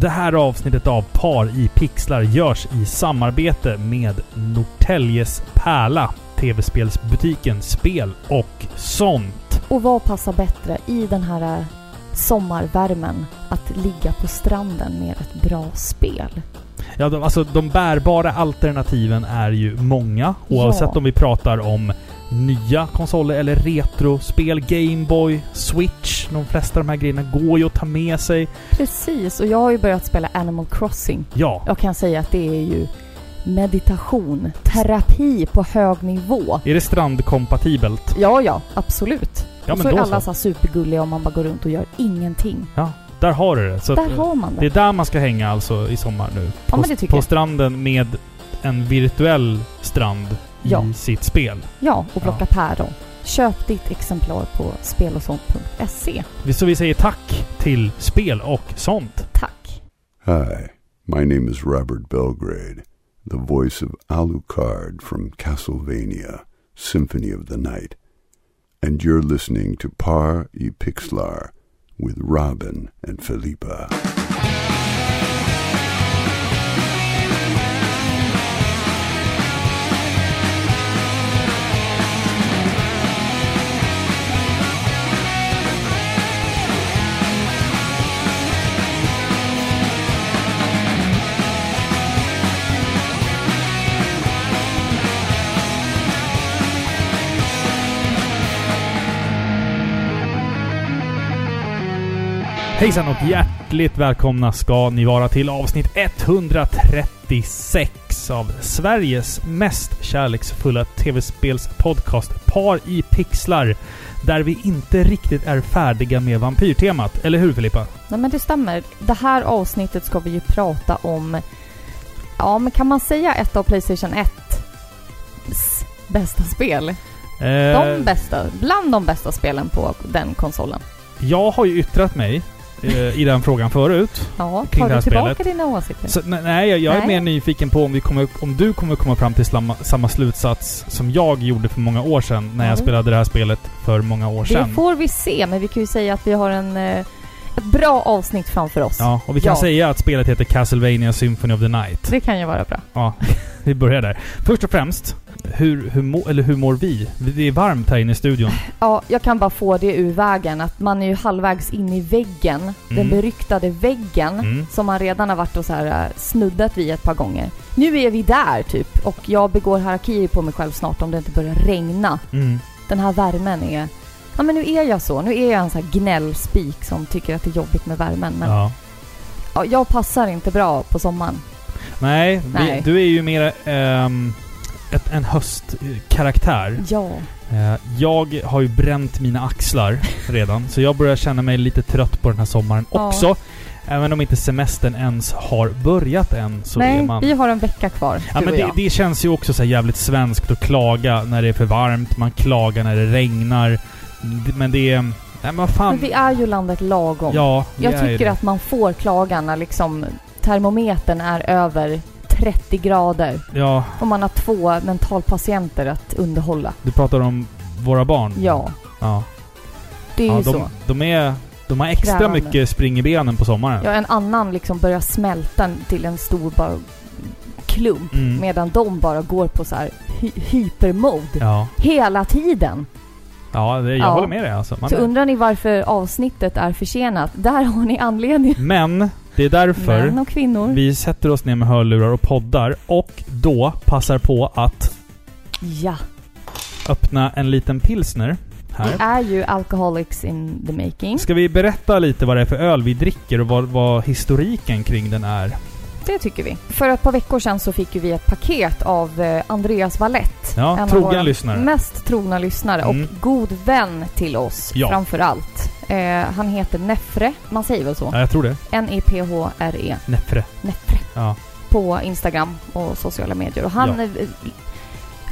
Det här avsnittet av Par i pixlar görs i samarbete med Norrtäljes Pärla, tv-spelsbutiken Spel och sånt. Och vad passar bättre i den här eh, sommarvärmen att ligga på stranden med ett bra spel? Ja, de, alltså de bärbara alternativen är ju många. Oavsett Ja. om vi pratar om nya konsoler eller retrospel, Gameboy, Switch. De flesta av de här grejerna går ju att ta med sig. Precis, och jag har ju börjat spela Animal Crossing. Ja, Jag kan säga att det är ju meditation, terapi på hög nivå. är det strandkompatibelt? Ja, ja, absolut. Ja, och men så är alla så. så supergulliga och man bara går runt och gör ingenting. Där har du det. Så Där har man det det. är där man ska hänga alltså i sommar nu. Ja, på, men det tycker på jag. stranden med en virtuell strand Ja. i sitt spel. Ja, och plocka päron. Köp ditt exemplar på spelosont.se. Så vi säger tack till spel och sånt. Tack! Hi, my name is Robert Belgrade, the voice of Alucard from Castlevania, Symphony of the Night. And you're listening to Par e Pixlar with Robin and Felipa. Hejsan och hjärtligt välkomna ska ni vara till avsnitt 136 av Sveriges mest kärleksfulla tv-spelspodcast Par i pixlar. Där vi inte riktigt är färdiga med vampyrtemat. Eller hur Filippa? Nej men det stämmer. Det här avsnittet ska vi ju prata om, ja men kan man säga ett av Playstation 1 bästa spel? De Eh, bästa, bland de bästa spelen på den konsolen. jag har ju yttrat mig eh, i den frågan förut. Ja, tar det du tillbaka spelet. dina åsikter? Så, nej, jag, jag är Nej. mer nyfiken på om, vi kommer, om du kommer komma fram till samma, samma slutsats som jag gjorde för många år sedan när Ja. jag spelade det här spelet för många år Det sedan. får vi se, men vi kan ju säga att vi har en, eh, ett bra avsnitt framför oss. Ja, och vi kan Ja. säga att spelet heter Castlevania Symphony of the Night. Det kan ju vara bra. Ja, vi börjar där. Först och främst, hur, hur, må, eller hur mår vi? Det är varmt här inne i studion. Ja, jag kan bara få det ur vägen att man är ju halvvägs in i väggen. Den Mm. beryktade väggen Mm. som man redan har varit och så här eh, snuddat vid ett par gånger. Nu är vi där typ och jag begår harakiri på mig själv snart om det inte börjar regna. Mm. Den här värmen är... Ja men nu är jag så. Nu är jag en sån här gnällspik som tycker att det är jobbigt med värmen. Men ja. Ja. jag passar inte bra på sommaren. Nej, Nej. Vi, du är ju mer ehm, ett, en höstkaraktär. Ja. Eh, jag har ju bränt mina axlar redan, så jag börjar känna mig lite trött på den här sommaren Ja. också. Även om inte semestern ens har börjat än så är Nej, man... vi har en vecka kvar. Ja men det, det känns ju också så jävligt svenskt att klaga när det är för varmt, man klagar när det regnar. Men det är... Nej men fan. Men vi är ju landet lagom. Ja, Jag är tycker att man får klaga när liksom termometern är över 30 grader Ja, och man har två mentalpatienter att underhålla. du pratar om våra barn. Ja, Ja. det är ja ju de, så. de är... De har extra Krävande. mycket spring i benen på sommaren. Ja, en annan liksom börjar smälta till en stor bara klump Mm. medan de bara går på så här hy hypermode Ja. hela tiden. Ja, det, jag Ja. håller med dig alltså. Man Så är- undrar ni varför avsnittet är försenat? Där har ni anledning. Men, det är därför och kvinnor. vi sätter oss ner med hörlurar och poddar och då passar på att Ja, öppna en liten pilsner här. är ju alcoholics in the making. Ska vi berätta lite vad det är för öl vi dricker och vad, vad historiken kring den är? Det tycker vi. För ett par veckor sedan så fick ju vi ett paket av eh, Andreas Wallett. Ja, en av trogen våra lyssnare. Mest trogna lyssnare och Mm. god vän till oss Ja. framför allt. Eh, han heter Nefre, man säger väl så? Ja, jag tror det. N-E-P-H-R-E. Nefre. Nefre. Ja. På Instagram och sociala medier. Och han... Ja. eh,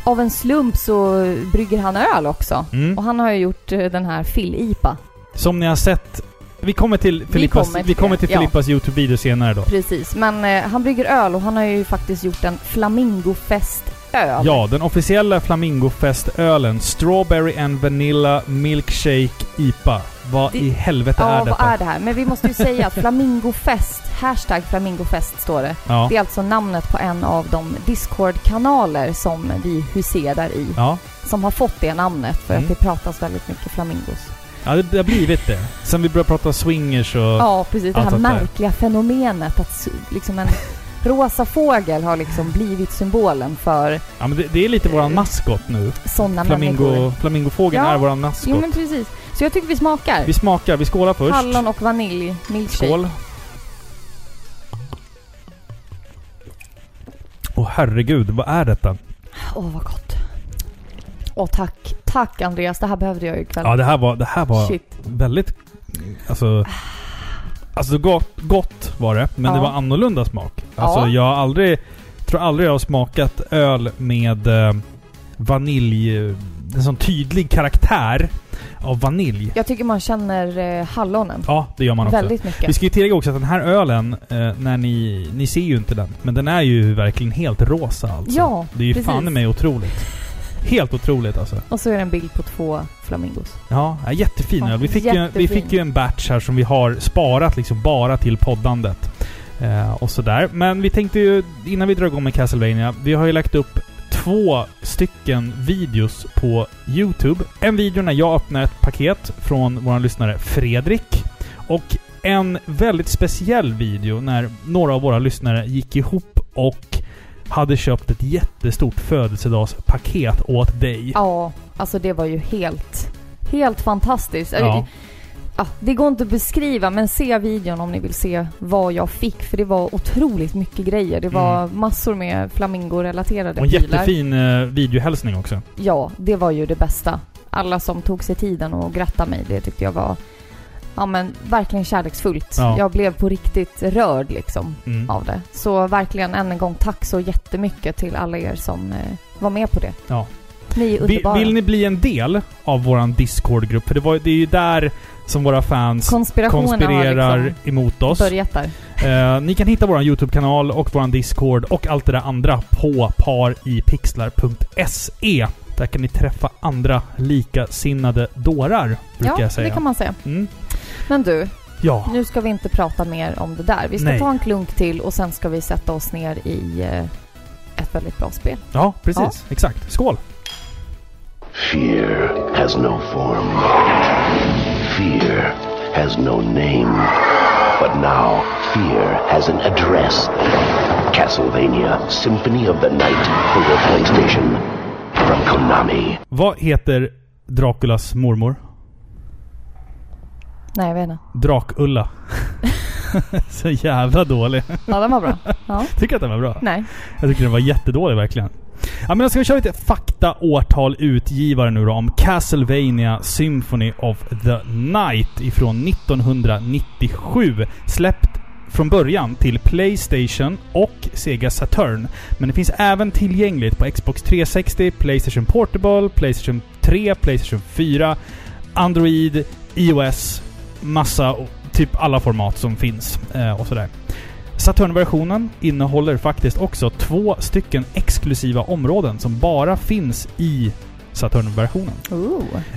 av en slump så brygger han öl också. Mm. Och han har ju gjort eh, den här Fill-IPA. Som ni har sett... Vi kommer till Filippas, kommer till vi kommer till ja. Filippas Youtube-video senare då. Precis, men eh, han brygger öl och han har ju faktiskt gjort en Flamingofest öl. Ja, den officiella Flamingofest-ölen Strawberry and Vanilla Milkshake IPA. Vad Det- i helvete Ja, är vad detta? är det här? Men vi måste ju säga att Flamingofest, hashtag Flamingofest står det. Ja. Det är alltså namnet på en av de Discord-kanaler som vi huserar i. Ja. Som har fått det namnet för Mm. att det pratas väldigt mycket flamingos. ja, det, har blivit det. Sen vi började prata swingers och... Ja, precis. Det här märkliga fenomenet att liksom en rosa fågel har liksom blivit symbolen för Ja, men det, det är lite våran maskot nu. sådana Flamingo, människor. flamingofågeln Ja. är våran maskot. Jo men precis. Så jag tycker vi smakar. Vi smakar, vi skålar först. Hallon och vanilj, milkshake. Skål. Åh herregud, vad är detta? Åh vad gott. Åh tack. Tack Andreas, det här behövde jag ju ikväll. Ja, det här var, det här var Shit. väldigt... Alltså... Alltså gott, gott var det, men det Ja. var annorlunda smak. Alltså Ja. jag har aldrig... tror aldrig jag har smakat öl med eh, vanilj... En sån tydlig karaktär av vanilj. Jag tycker man känner eh, hallonen. Ja, det gör man också. Väldigt mycket. Vi ska ju tillägga också att den här ölen, eh, när ni... Ni ser ju inte den, men den är ju verkligen helt rosa alltså. Ja, Det är ju precis. fan i mig otroligt. Helt otroligt alltså. Och så är det en bild på två flamingos. Ja, ja jättefin Ja. Vi fick, ju, vi fick ju en batch här som vi har sparat liksom bara till poddandet. Eh, och sådär. Men vi tänkte ju, innan vi drar igång med Castlevania, vi har ju lagt upp två stycken videos på Youtube. En video när jag öppnar ett paket från vår lyssnare Fredrik. Och en väldigt speciell video när några av våra lyssnare gick ihop och hade köpt ett jättestort födelsedagspaket åt dig. Ja, alltså det var ju helt, helt fantastiskt. Ja. Ja, det går inte att beskriva, men se videon om ni vill se vad jag fick. För det var otroligt mycket grejer. Det var massor med flamingo-relaterade Mm. Och en prylar. jättefin eh, videohälsning också. Ja, det var ju det bästa. Alla som tog sig tiden och grattade mig, det tyckte jag var ja, men verkligen kärleksfullt. Ja. Jag blev på riktigt rörd liksom Mm. av det. Så verkligen än en gång tack så jättemycket till alla er som eh, var med på det. Ja. Ni är Vill, underbara. vill ni bli en del av våran Discord-grupp? För det, var, det är ju där som våra fans konspirerar liksom emot oss. börjat där. Eh, ni kan hitta våran YouTube-kanal och våran Discord och allt det där andra på paripixlar.se. Där kan ni träffa andra likasinnade dårar, brukar Ja, jag säga. det kan man säga. Mm. Men du, Ja. nu ska vi inte prata mer om det där. Vi ska Nej. ta en klunk till och sen ska vi sätta oss ner i eh, ett väldigt bra spel. ja, precis. Exakt. Skål! Fear has no form. Fear has no name. But now, fear has an address. Castlevania Symphony of the Night for your PlayStation. From Konami. Vad heter Draculas mormor? Nej, jag vet inte. Drakulla. Så jävla dålig. Ja, den var bra. Ja. Tycker att den var bra? Nej. Jag tycker den var jättedålig verkligen. Ja men då ska vi köra lite fakta, årtal, utgivare nu då om Castlevania Symphony of the Night ifrån 1997. Släppt från början till Playstation och Sega Saturn. Men det finns även tillgängligt på Xbox 360, Playstation Portable, Playstation 3, Playstation 4, Android, iOS, massa, typ alla format som finns eh, och sådär. Saturn-versionen innehåller faktiskt också två stycken exklusiva områden som bara finns i Saturn-versionen.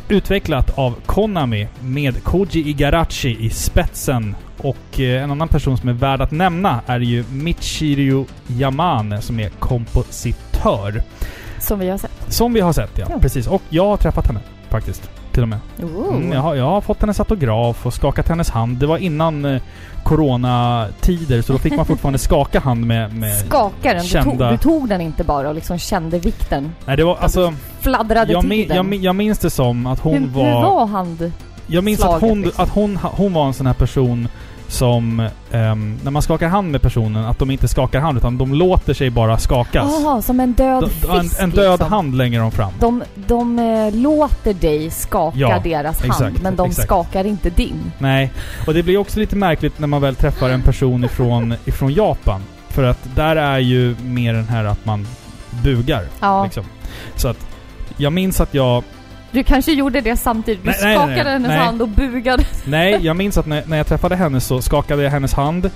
Utvecklat av Konami med Koji Igarashi i spetsen. Och eh, en annan person som är värd att nämna är ju Michiru Yamane som är kompositör. Som vi har sett. Som vi har sett ja. Ja. Precis. Och jag har träffat henne faktiskt. Till och med. Mm, jag, har, jag har fått hennes autograf och skakat hennes hand. Det var innan eh, coronatider så då fick man fortfarande skaka hand med... med Skakar den. Du tog, kända- du tog den inte bara och liksom kände vikten. Nej det var alltså... Fladdrade Jag, till min, den. jag, min- jag minns det som att hon hur, var... hur var hand? Jag minns att slaget, hon, liksom? att hon, hon var en sån här person som... ehm, när man skakar hand med personen, att de inte skakar hand utan de låter sig bara skakas. Jaha, som en död De- fisk en, en död liksom. hand längre de fram. De, de eh, låter dig skaka Ja, deras hand, exakt, men de exakt. skakar inte din. Nej. Och det blir också lite märkligt när man väl träffar en person ifrån, ifrån Japan. För att där är ju mer den här att man bugar. Ja, Liksom. Så att jag minns att jag... du kanske gjorde det samtidigt. Du Nej, nej, nej, skakade nej. hennes hand och bugade. Nej, jag minns att när, när jag träffade henne så skakade jag hennes hand.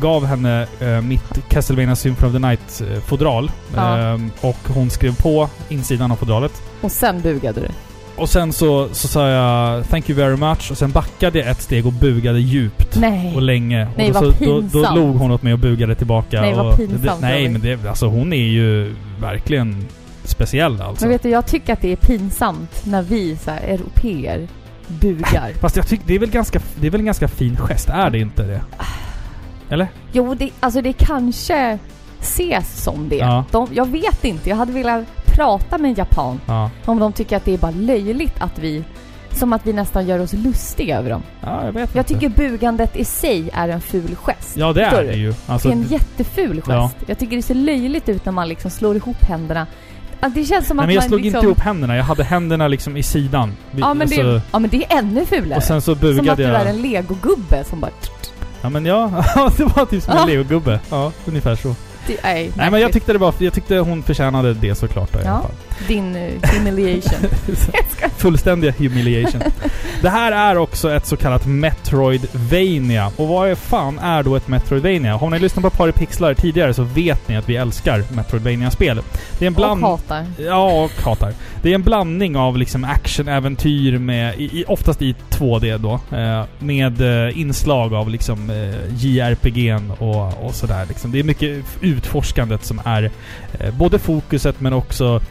gav henne eh, mitt Castlevania Symphony of the Night-fodral. Ja. Ehm, och hon skrev på insidan av fodralet. Och sen bugade du. Och sen så, så sa jag 'Thank you very much' och sen backade jag ett steg och bugade djupt. Nej. Och länge. Nej, och då, vad så, då, då pinsamt. log hon åt mig och bugade tillbaka. Nej, vad och pinsamt, det, Nej, men det, alltså hon är ju verkligen speciell alltså. Men vet du, jag tycker att det är pinsamt när vi så här, europeer bugar. Fast jag tycker det är väl ganska, det är väl en ganska fin gest, är det inte det? Eller? Jo, det, alltså det kanske ses som det. Ja. De, jag vet inte. Jag hade velat prata med en japan Ja. om de tycker att det är bara löjligt att vi... Som att vi nästan gör oss lustiga över dem. Ja, jag vet Jag inte. tycker bugandet i sig är en ful gest. Ja, det är det ju. Alltså, det är en jätteful gest. Ja. Jag tycker det ser löjligt ut när man liksom slår ihop händerna. Att Det känns som nej, att men jag man slog liksom... inte ihop händerna. Jag hade händerna liksom i sidan. Ja men, det, alltså, ja men det är ännu fulare. och sen så som att bugade du är jag. en legogubbe som bara... Ja men ja, det var typ som en Ja. legogubbe. Ja, ungefär så. Det, nej, Nej men jag tyckte det var, jag tyckte hon förtjänade det såklart då, i Ja. alla fall. Din uh, humiliation. Fullständiga humiliation. det här är också ett så kallat Metroidvania. Och vad är fan är då ett Metroidvania? Har ni lyssnat på Paripixlar tidigare så vet ni att vi älskar Metroidvania-spel. Det är en Och bland... hatar. Ja, och hatar. Det är en blandning av liksom actionäventyr med, i, oftast i 2D då, eh, med eh, inslag av liksom eh, JRPG och, och sådär liksom. Det är mycket utforskandet som är eh, både fokuset men också eh,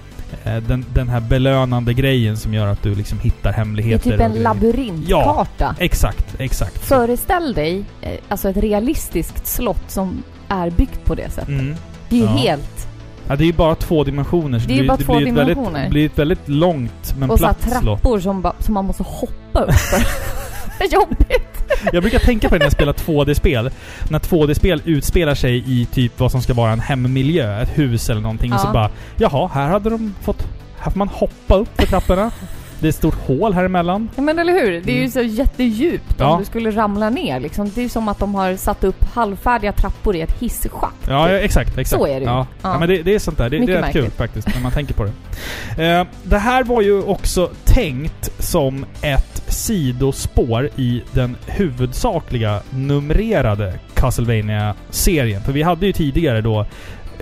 den, den här belönande grejen som gör att du liksom hittar Det är hemligheter. typ en labyrintkarta. Exakt, exakt. Föreställ dig eh, alltså ett realistiskt slott som är byggt på det sättet. Mm. Det är ju Ja. helt... Ja, det är ju bara två dimensioner. så Det är ju bara två blir ett väldigt, dimensioner. Det blir ett väldigt långt men och så platt slott. trappor som, ba, som man måste hoppa upp för. Jobbigt! Jag brukar tänka på det när jag spelar 2D-spel. När 2D-spel utspelar sig i typ vad som ska vara en hemmiljö, ett hus eller någonting. Och så Ja. bara, jaha, här hade de fått... Här får man hoppa upp för trapporna. Det är ett stort hål här emellan. Ja men eller hur? Det är ju Mm. så jättedjupt Ja. om du skulle ramla ner liksom. Det är ju som att de har satt upp halvfärdiga trappor i ett hisschakt. Ja, ja exakt, exakt. Så är det ju. Ja, ja. Ja. men det, det är sånt där. Det, det Mycket är rätt kul märkligt. faktiskt, när man tänker på det. Eh, det här var ju också tänkt som ett sidospår i den huvudsakliga numrerade Castlevania-serien. För vi hade ju tidigare då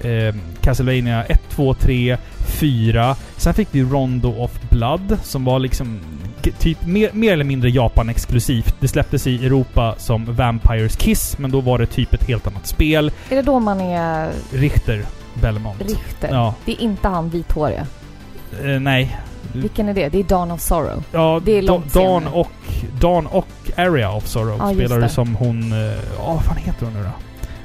eh, Castlevania 1, 2, 3, 4. Sen fick vi Rondo of Blood som var liksom typ mer, mer eller mindre Japan-exklusivt. Det släpptes i Europa som Vampires Kiss, men då var det typ ett helt annat spel. Är det då man är Richter Belmont. Richter? Ja. Det är inte han vithåriga. Eh, nej. Vilken är det? Det är Dawn of Sorrow. Ja, Det är Da- Dawn och, Dawn och Area of Sorrow just spelar du som hon... eh, Ja, vad fan heter hon nu då?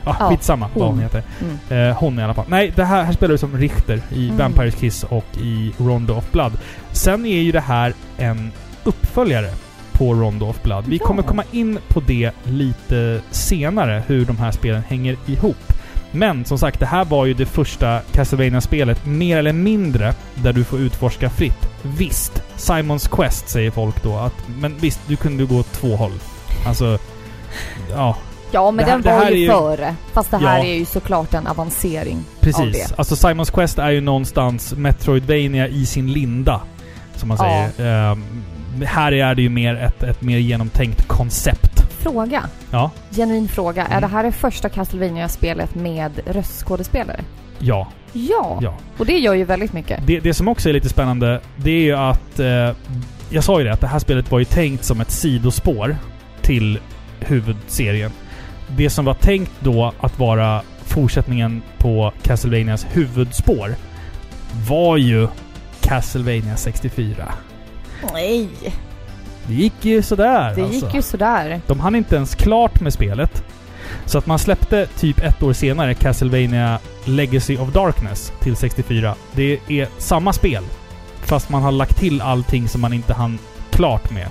Ja, Ja, skitsamma vad hon hon. heter. Mm. Eh, hon i alla fall. Nej, det här, här spelar du som Richter i Mm. Vampires Kiss och i Rondo of Blood. Sen är ju det här en uppföljare på Rondo of Blood. Vi Ja. kommer komma in på det lite senare, hur de här spelen hänger ihop. Men som sagt, det här var ju det första Castlevania-spelet, mer eller mindre, där du får utforska fritt. Visst, Simons Quest säger folk då, att, men visst, du kunde gå åt två håll. Alltså, ja, Ja, men här- den var ju, är ju- före. Fast det här Ja. är ju såklart en avancering av Precis. det. Alltså Simons Quest är ju någonstans Metroidvania i sin linda. Som man Ja. säger. Ehm, här är det ju mer ett, ett mer genomtänkt koncept. Fråga. Ja. Genuin fråga. Är Mm. det här det första Castlevania-spelet med röstskådespelare? Ja. Ja. Ja. Och det gör ju väldigt mycket. Det, det som också är lite spännande, det är ju att... Eh, jag sa ju det, att det här spelet var ju tänkt som ett sidospår till huvudserien. Det som var tänkt då att vara fortsättningen på Castlevanias huvudspår var ju Castlevania 64. Nej! Det gick ju sådär Det alltså. gick ju sådär. De hann inte ens klart med spelet. Så att man släppte typ ett år senare Castlevania Legacy of Darkness till 64. Det är samma spel. Fast man har lagt till allting som man inte hann klart med.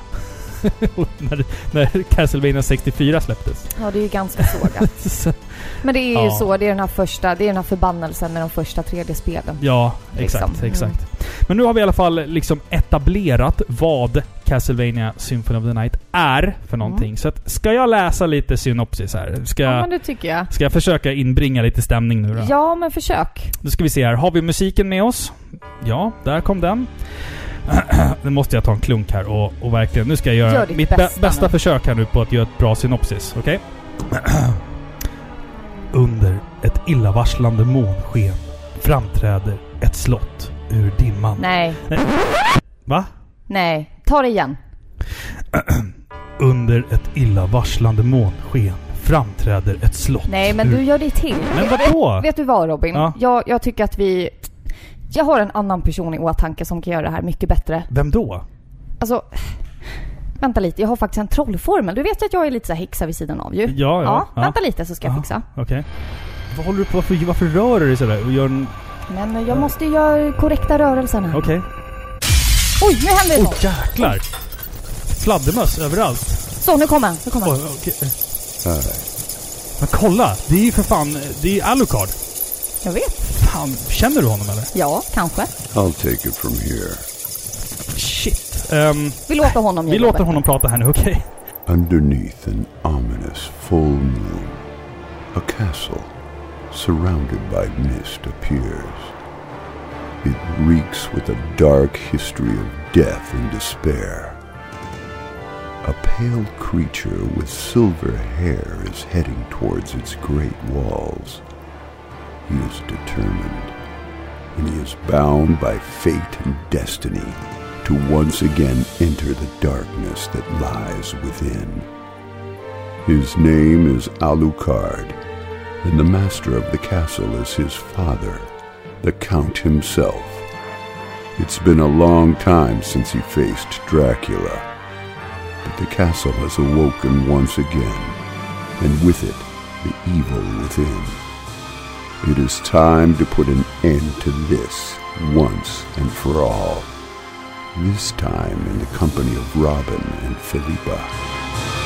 När, när Castlevania 64 släpptes. Ja, det är ju ganska sågat. Så- Men det är ju Ja. så. Det är den här första, det är den här förbannelsen med de första 3D-spelen. ja, Liksom. exakt, Mm. exakt. Men nu har vi i alla fall liksom etablerat vad Castlevania Symphony of the Night är för någonting. Så att, ska jag läsa lite synopsis här? Ska, Ja, men det tycker jag. ska jag försöka inbringa lite stämning nu då? Ja, men försök. Då ska vi se här. Har vi musiken med oss? Ja, där kom den. nu måste jag ta en klunk här och, och verkligen... Nu ska jag göra Gör ditt mitt bä- bästa bästa nu. försök här nu på att göra ett bra synopsis. Okej? Under ett illavarslande månsken framträder ett slott ur dimman. Nej, Va? nej. Ta det igen. Under ett illavarslande månsken framträder ett slott Nej, men ur... du gör det till. Men vadå? Vet du vad Robin? Ja. Jag, jag tycker att vi... Jag har en annan person i åtanke som kan göra det här mycket bättre. Vem då? Alltså... Vänta lite, jag har faktiskt en trollformel. Du vet ju att jag är lite så här häxa vid sidan av ju. Ja, ja. Ja, vänta lite så ska jag Ja. fixa. Okej. Vad håller du på Varför, varför rör du dig sådär och gör en... Men jag måste ju göra korrekta rörelser här. Okej. Oj, nu händer det Oj, något! jäklar! Fladdermöss överallt. Så, nu kommer han. Nu kommer han. Oj, okej. Men kolla! Det är ju för fan... Det är Alucard. Jag vet. Fan, känner du honom eller? Ja, kanske. I'll take it from here. Shit. Ehm, Vi låter honom vi ge låter jobbet. honom prata här nu, okej? Underneath an ominous full moon, a castle surrounded by mist appears. It reeks with a dark history of death and despair. A pale creature with silver hair is heading towards its great walls. He is determined, and he is bound by fate and destiny to once again enter the darkness that lies within. His name is Alucard, and the master of the castle is his father, the Count himself. It's been a long time since he faced Dracula, but the castle has awoken once again, and with it, the evil within. It is time to put an end to this once and for all. This time in the company of Robin and Philippa.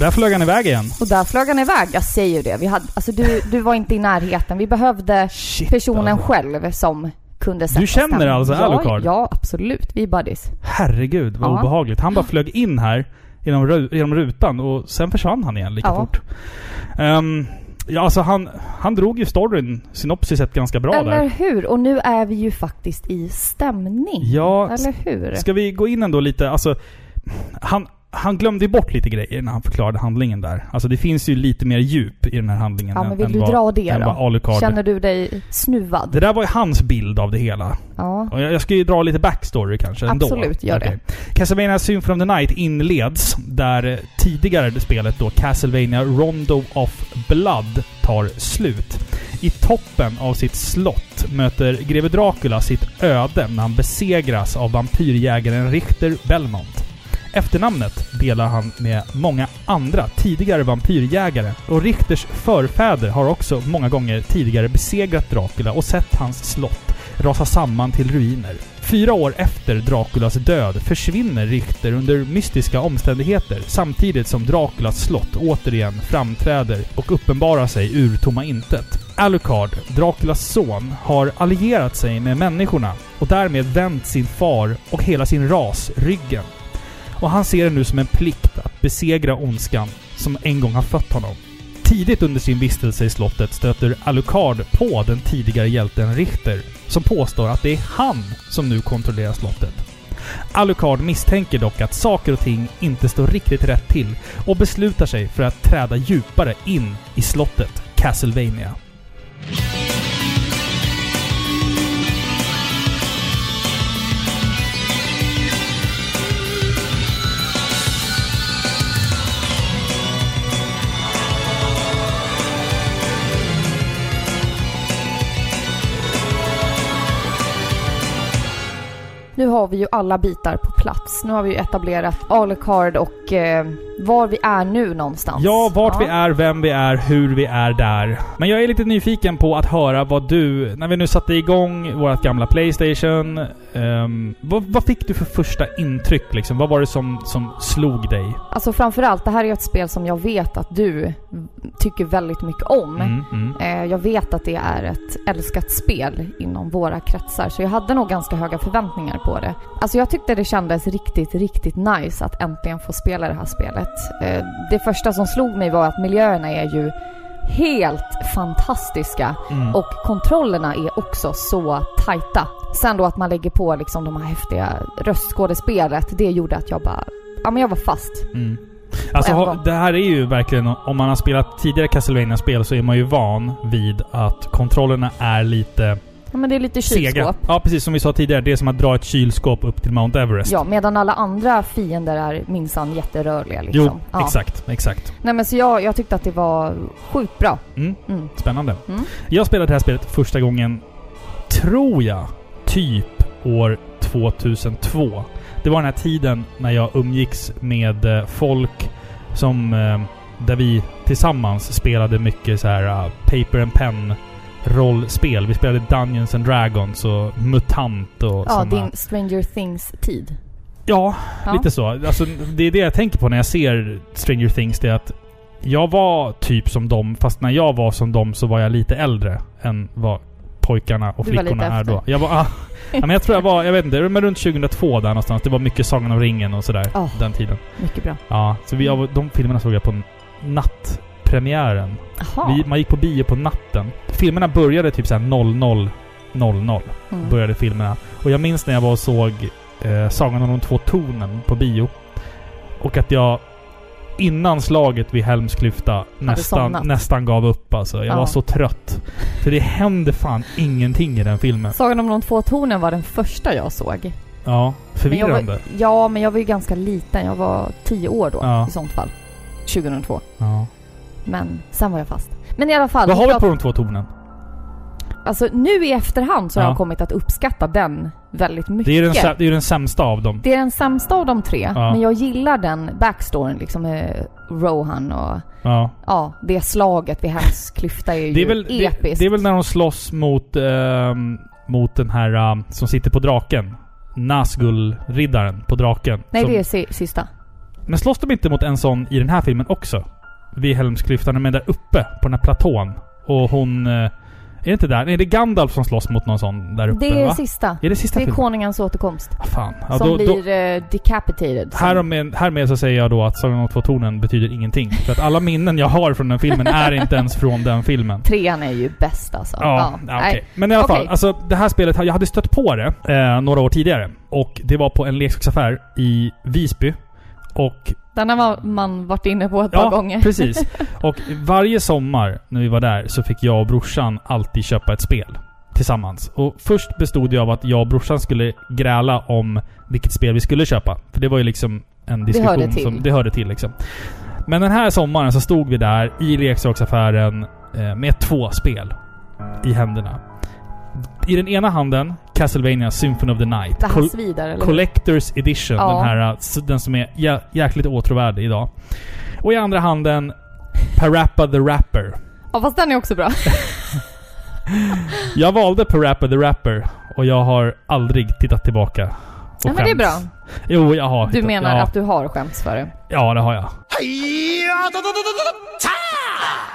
Och där flög han iväg igen. Och där flög han iväg. Jag säger ju det. Vi hade, alltså du, du var inte i närheten. Vi behövde Shit, personen alltså. själv som kunde sätta Du känner stämning. alltså ja, Alucard? Ja, absolut. Vi är buddies. Herregud vad Ja. obehagligt. Han bara flög in här genom, genom rutan och sen försvann han igen lika Ja. fort. Ehm, ja, alltså han, han drog ju storyn, synopsiset, ganska bra Eller där. hur? Och nu är vi ju faktiskt i stämning. Ja, Eller hur? Ska vi gå in ändå lite, alltså... Han, han glömde bort lite grejer när han förklarade handlingen där. Alltså det finns ju lite mer djup i den här handlingen Ja, än, men vill än du vad, dra det än då? vad Alucard... Känner du dig snuvad? Det där var ju hans bild av det hela. Ja. Och jag, jag ska ju dra lite backstory kanske ändå. Absolut, gör det. Okej. Castlevania Symphony of the Night inleds där tidigare spelet då Castlevania Rondo of Blood tar slut. I toppen av sitt slott möter greve Dracula sitt öde när han besegras av vampyrjägaren Richter Belmont. Efternamnet delar han med många andra tidigare vampyrjägare och Richters förfäder har också många gånger tidigare besegrat Dracula och sett hans slott rasa samman till ruiner. Fyra år efter Draculas död försvinner Richter under mystiska omständigheter samtidigt som Draculas slott återigen framträder och uppenbarar sig ur tomma intet. Alucard, Draculas son, har allierat sig med människorna och därmed vänt sin far och hela sin ras ryggen. Och han ser det nu som en plikt att besegra ondskan som en gång har fött honom. Tidigt under sin vistelse i slottet stöter Alucard på den tidigare hjälten Richter, som påstår att det är han som nu kontrollerar slottet. Alucard misstänker dock att saker och ting inte står riktigt rätt till och beslutar sig för att träda djupare in i slottet Castlevania. Nu har vi ju alla bitar på plats. Nu har vi ju etablerat Alucard och eh, var vi är nu någonstans. Ja, vart vi är, vem vi är, hur vi är där. Men jag är lite nyfiken på att höra vad du, när vi nu satte igång vårt gamla Playstation, ehm, vad, vad fick du för första intryck liksom? Vad var det som, som slog dig? Alltså framförallt, det här är ett spel som jag vet att du tycker väldigt mycket om. Mm, mm. Eh, jag vet att det är ett älskat spel inom våra kretsar, så jag hade nog ganska höga förväntningar på det. Alltså jag tyckte det kändes riktigt, riktigt nice att äntligen få spela det här spelet. Eh, det första som slog mig var att miljöerna är ju helt fantastiska Mm. och kontrollerna är också så tajta. Sen då att man lägger på liksom de här häftiga röstskådespelet, det gjorde att jag bara... Ja men jag var fast. Mm. Alltså, det här är ju verkligen... Om man har spelat tidigare Castlevania-spel så är man ju van vid att kontrollerna är lite Ja men det är lite sega. kylskåp. Ja, precis som vi sa tidigare. Det är som att dra ett kylskåp upp till Mount Everest. Ja, medan alla andra fiender är minsann jätterörliga liksom. Jo, ja. exakt. Exakt. Nej men så jag, jag tyckte att det var sjukt bra. Mm. Mm. Spännande. Mm. Jag spelade det här spelet första gången, tror jag, typ år 2002. Det var den här tiden när jag umgicks med eh, folk som... Eh, där vi tillsammans spelade mycket så här uh, paper and pen rollspel. Vi spelade Dungeons and Dragons och MUTANT och Ja, såna. din Stranger Things-tid. Ja, Ja. lite så. Alltså, det är det jag tänker på när jag ser Stranger Things. Det är att jag var typ som dem, fast när jag var som dem så var jag lite äldre än vad pojkarna och Du flickorna är då. Jag var... Ah, ja, men jag tror jag var, jag vet inte, men runt 2002 där någonstans. Det var mycket Sagan om ringen och sådär. Ja. Den tiden. Mycket bra. Ja, så vi, de filmerna såg jag på nattpremiären. Jaha. Vi, man gick på bio på natten. Filmerna började typ såhär 00.00. Mm. Började filmerna. Och jag minns när jag var och såg eh, Sagan om de två tornen på bio. Och att jag innan slaget vid Helmsklyfta nästan, somnat. nästan gav upp alltså. Jag Ja. var så trött. För det hände fan ingenting i den filmen. Sagan om de två tornen var den första jag såg. Ja, Men förvirrande. var, ja, men jag var ju ganska liten. Jag var tio år då Ja. i sånt fall. 2002. Ja. Men sen var jag fast. Men i alla fall. Vad har vi på de två tornen? Alltså nu i efterhand så har Ja. jag kommit att uppskatta den väldigt mycket. Det är ju den, det är den sämsta av dem. Det är den sämsta av de tre, Ja. men jag gillar den backstoryn liksom med Rohan och Ja. ja, det slaget vid Helmsklyfta är ju Det är, väl, det, episkt. det är väl när de slåss mot, ehm, mot den här ehm, som sitter på draken. Nazgul-riddaren på draken. Nej, som, det är si- sista. Men slåss de inte mot en sån i den här filmen också? Vid Helmsklyftan, men där uppe på den här platån. Och hon... eh, Är det inte där? Nej, det är Gandalf som slåss mot någon sån där uppe Det är va? sista. Är det sista Det är filmen? konungens återkomst. Ah, fan. Ja, som då, blir eh, decapitated. Som- härmed, härmed så säger jag då att Sagan om två tornen betyder ingenting. För att alla minnen jag har från den filmen är inte ens från den filmen. Trean är ju bäst alltså. Ja, ja, nej. okej. Men i alla fall, Okej. alltså det här spelet, jag hade stött på det eh, några år tidigare. Och det var på en leksaksaffär i Visby. Och Den har man varit inne på ett par Ja, gånger. precis. Och varje sommar när vi var där så fick jag och brorsan alltid köpa ett spel. Tillsammans. Och först bestod det av att jag och brorsan skulle gräla om vilket spel vi skulle köpa. För det var ju liksom en diskussion hörde till. som... Det hörde till liksom. Men den här sommaren så stod vi där i leksaksaffären eh, med två spel i händerna. I den ena handen Castlevania Symphony of the Night. Det här svider, eller? Collector's Edition. Ja. Den här, s- den som är jä jäkligt åtråvärd idag. Och i andra handen Parappa the Rapper. Ja, fast den är också bra. Jag valde Parappa the Rapper och jag har aldrig tittat tillbaka. och Ja, men det är bra. Jo, jag har. Du menar ja, att du har skämts för det? Ja, det har jag. I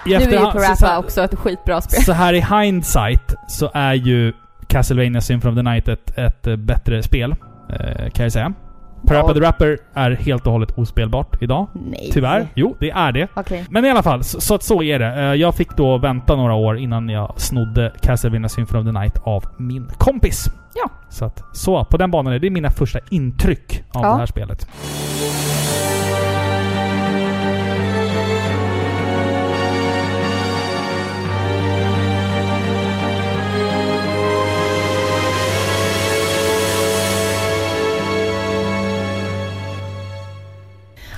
Nu är ju Parappa så, också ett skitbra spel. så här i hindsight så är ju Castlevania Symphony of the Night ett, ett bättre spel. Eh, kan jag säga. Parappa Ja. the Rapper är helt och hållet ospelbart idag. Nej. Tyvärr. Jo, det är det. Okej. Men i alla fall, så, så att så är det. Eh, Jag fick då vänta några år innan jag snodde Castlevania Symphony of the Night av min kompis. Ja. Så att, så på den banan är det mina första intryck av Ja. det här spelet.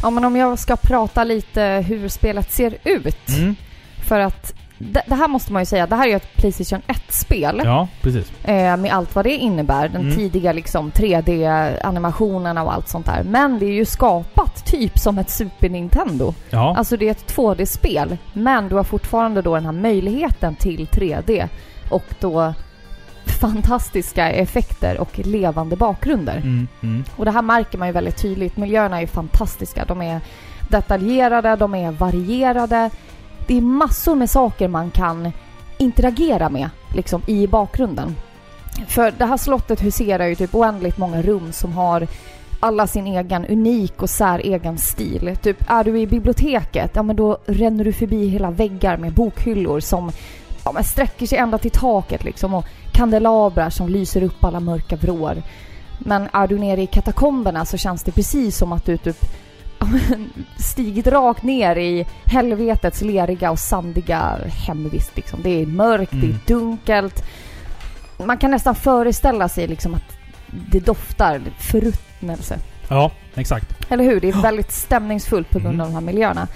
Ja, men om jag ska prata lite hur spelet ser ut. Mm. För att det, det här måste man ju säga, det här är ju ett Playstation 1-spel. Ja, precis. Eh, med allt vad det innebär. Den Mm. tidiga liksom 3D-animationerna och allt sånt där. Men det är ju skapat typ som ett Super Nintendo. Ja. Alltså det är ett 2D-spel. Men du har fortfarande då den här möjligheten till 3D. Och då fantastiska effekter och levande bakgrunder. Mm, mm. Och det här märker man ju väldigt tydligt. Miljöerna är ju fantastiska. De är detaljerade, de är varierade. Det är massor med saker man kan interagera med liksom i bakgrunden. För det här slottet huserar ju typ oändligt många rum som har alla sin egen unik och säregen stil. Typ är du i biblioteket, ja men då ränner du förbi hela väggar med bokhyllor som ja, men sträcker sig ända till taket liksom och kandelabrar som lyser upp alla mörka vrår. Men är du nere i katakomberna så känns det precis som att du typ ja, stigit rakt ner i helvetets leriga och sandiga hemvist. Liksom. Det är mörkt, det Mm. är dunkelt. Man kan nästan föreställa sig liksom att det doftar förruttnelse. ja, exakt. Eller hur? Det är väldigt stämningsfullt på grund Mm. av de här miljöerna.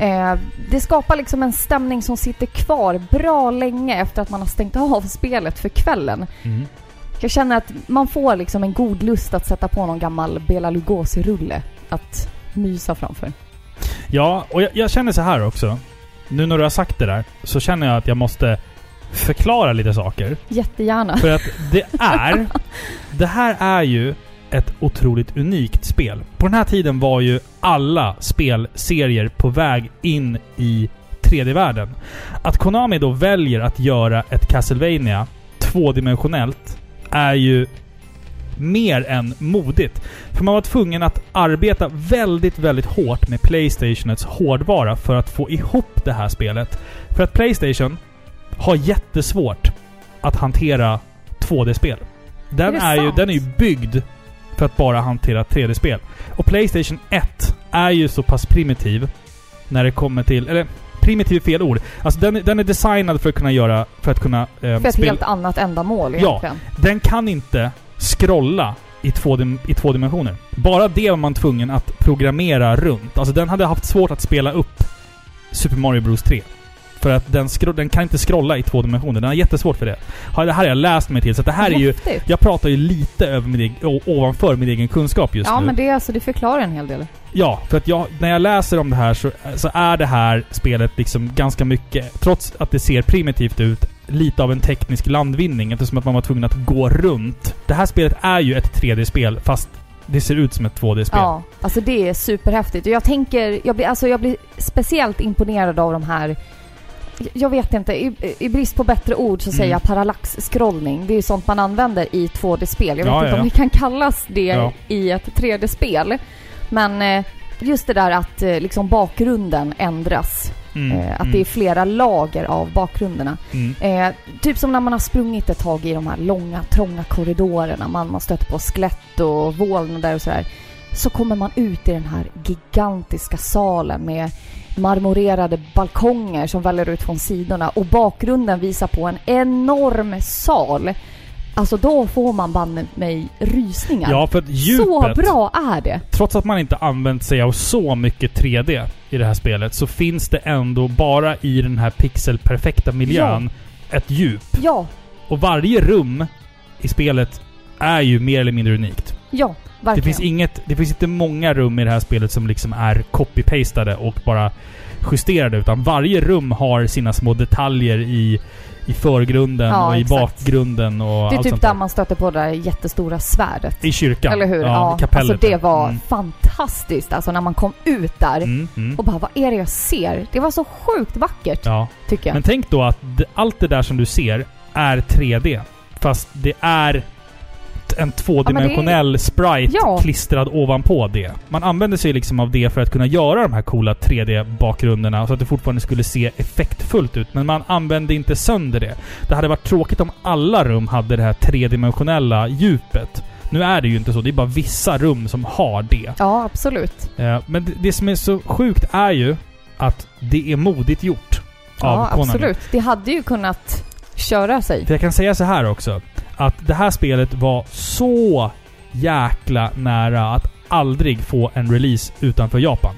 Eh, det skapar liksom en stämning som sitter kvar bra länge efter att man har stängt av spelet för kvällen. Mm. Jag känner att man får liksom en god lust att sätta på någon gammal Bela Lugosi-rulle att mysa framför. Ja, och jag, jag känner så här också. Nu när du har sagt det där, så känner jag att jag måste förklara lite saker. Jättegärna. För att det är... det här är ju ett otroligt unikt spel. På den här tiden var ju alla spelserier på väg in i 3D-världen. Att Konami då väljer att göra ett Castlevania tvådimensionellt är ju mer än modigt. För man var tvungen att arbeta väldigt, väldigt hårt med Playstationets hårdvara för att få ihop det här spelet. För att Playstation har jättesvårt att hantera 2D-spel. Den Är är, ju, den är ju byggd för att bara hantera 3D-spel. Och Playstation 1 är ju så pass primitiv när det kommer till... Eller primitiv är fel ord. Alltså den, är- den är designad för att kunna göra... För att kunna... Eh, För ett helt annat ändamål Ja. egentligen. den kan inte scrolla i två, i två dimensioner. Bara det var man tvungen att programmera runt. Alltså den hade haft svårt att spela upp Super Mario Bros 3. För att den, den kan inte scrolla i två dimensioner. Den har jättesvårt för det. Ja, Det här har jag läst mig till, så det här är ju... Jag pratar ju lite över min ovanför min egen kunskap just Ja, nu. men det, alltså, det förklarar en hel del. Ja, för att jag, när jag läser om det här så, så är det här spelet liksom ganska mycket, trots att det ser primitivt ut, lite av en teknisk landvinning eftersom att man var tvungen att gå runt. Det här spelet är ju ett 3D-spel fast det ser ut som ett 2D-spel. Ja, alltså det är superhäftigt. Och jag tänker, jag blir, alltså jag blir speciellt imponerad av de här jag vet inte, i, i brist på bättre ord så säger Mm. jag parallax-scrollning. Det är ju sånt man använder i 2D-spel. Jag vet Ja, inte ja, om det kan kallas det i ett 3D-spel. Men eh, just det där att eh, liksom bakgrunden ändras. Mm, Eh, att mm, det är flera lager av bakgrunderna. mm. Eh, typ som när man har sprungit ett tag i de här långa, trånga korridorerna. Man, man stöter på skelett och vålnader och sådär. Så kommer man ut i den här gigantiska salen med marmorerade balkonger som väller ut från sidorna och bakgrunden visar på en enorm sal. Alltså då får man banne mig rysningar. Ja, för djupet... Så bra är det! Trots att man inte använt sig av så mycket 3D i det här spelet så finns det ändå bara i den här pixelperfekta miljön ett djup. Ja, Och varje rum i spelet är ju mer eller mindre unikt. ja, verkligen. Det finns, inget, det finns inte många rum i det här spelet som liksom är copy-pastade och bara justerade. Utan varje rum har sina små detaljer i, i förgrunden Ja, och i exakt. bakgrunden och det är allt typ sånt där man stöter på det där jättestora svärdet. I kyrkan. Eller hur? Ja, i kapellet. Alltså det ja. var Mm. fantastiskt. Alltså när man kom ut där Mm, mm. och bara vad är det jag ser? Det var så sjukt vackert Ja. tycker jag. Men tänk då att allt det där som du ser är 3D. Fast det är en tvådimensionell sprite Ja. klistrad ovanpå det. Man använder sig liksom av det för att kunna göra de här coola 3D-bakgrunderna så att det fortfarande skulle se effektfullt ut. Men man använde inte sönder det. Det hade varit tråkigt om alla rum hade det här tredimensionella djupet. Nu är det ju inte så. Det är bara vissa rum som har det. Ja, absolut. Eh, Men det, det som är så sjukt är ju att det är modigt gjort. Av Ja, Konami. absolut. Det hade ju kunnat köra sig. För jag kan säga så här också. Att det här spelet var så jäkla nära att aldrig få en release utanför Japan.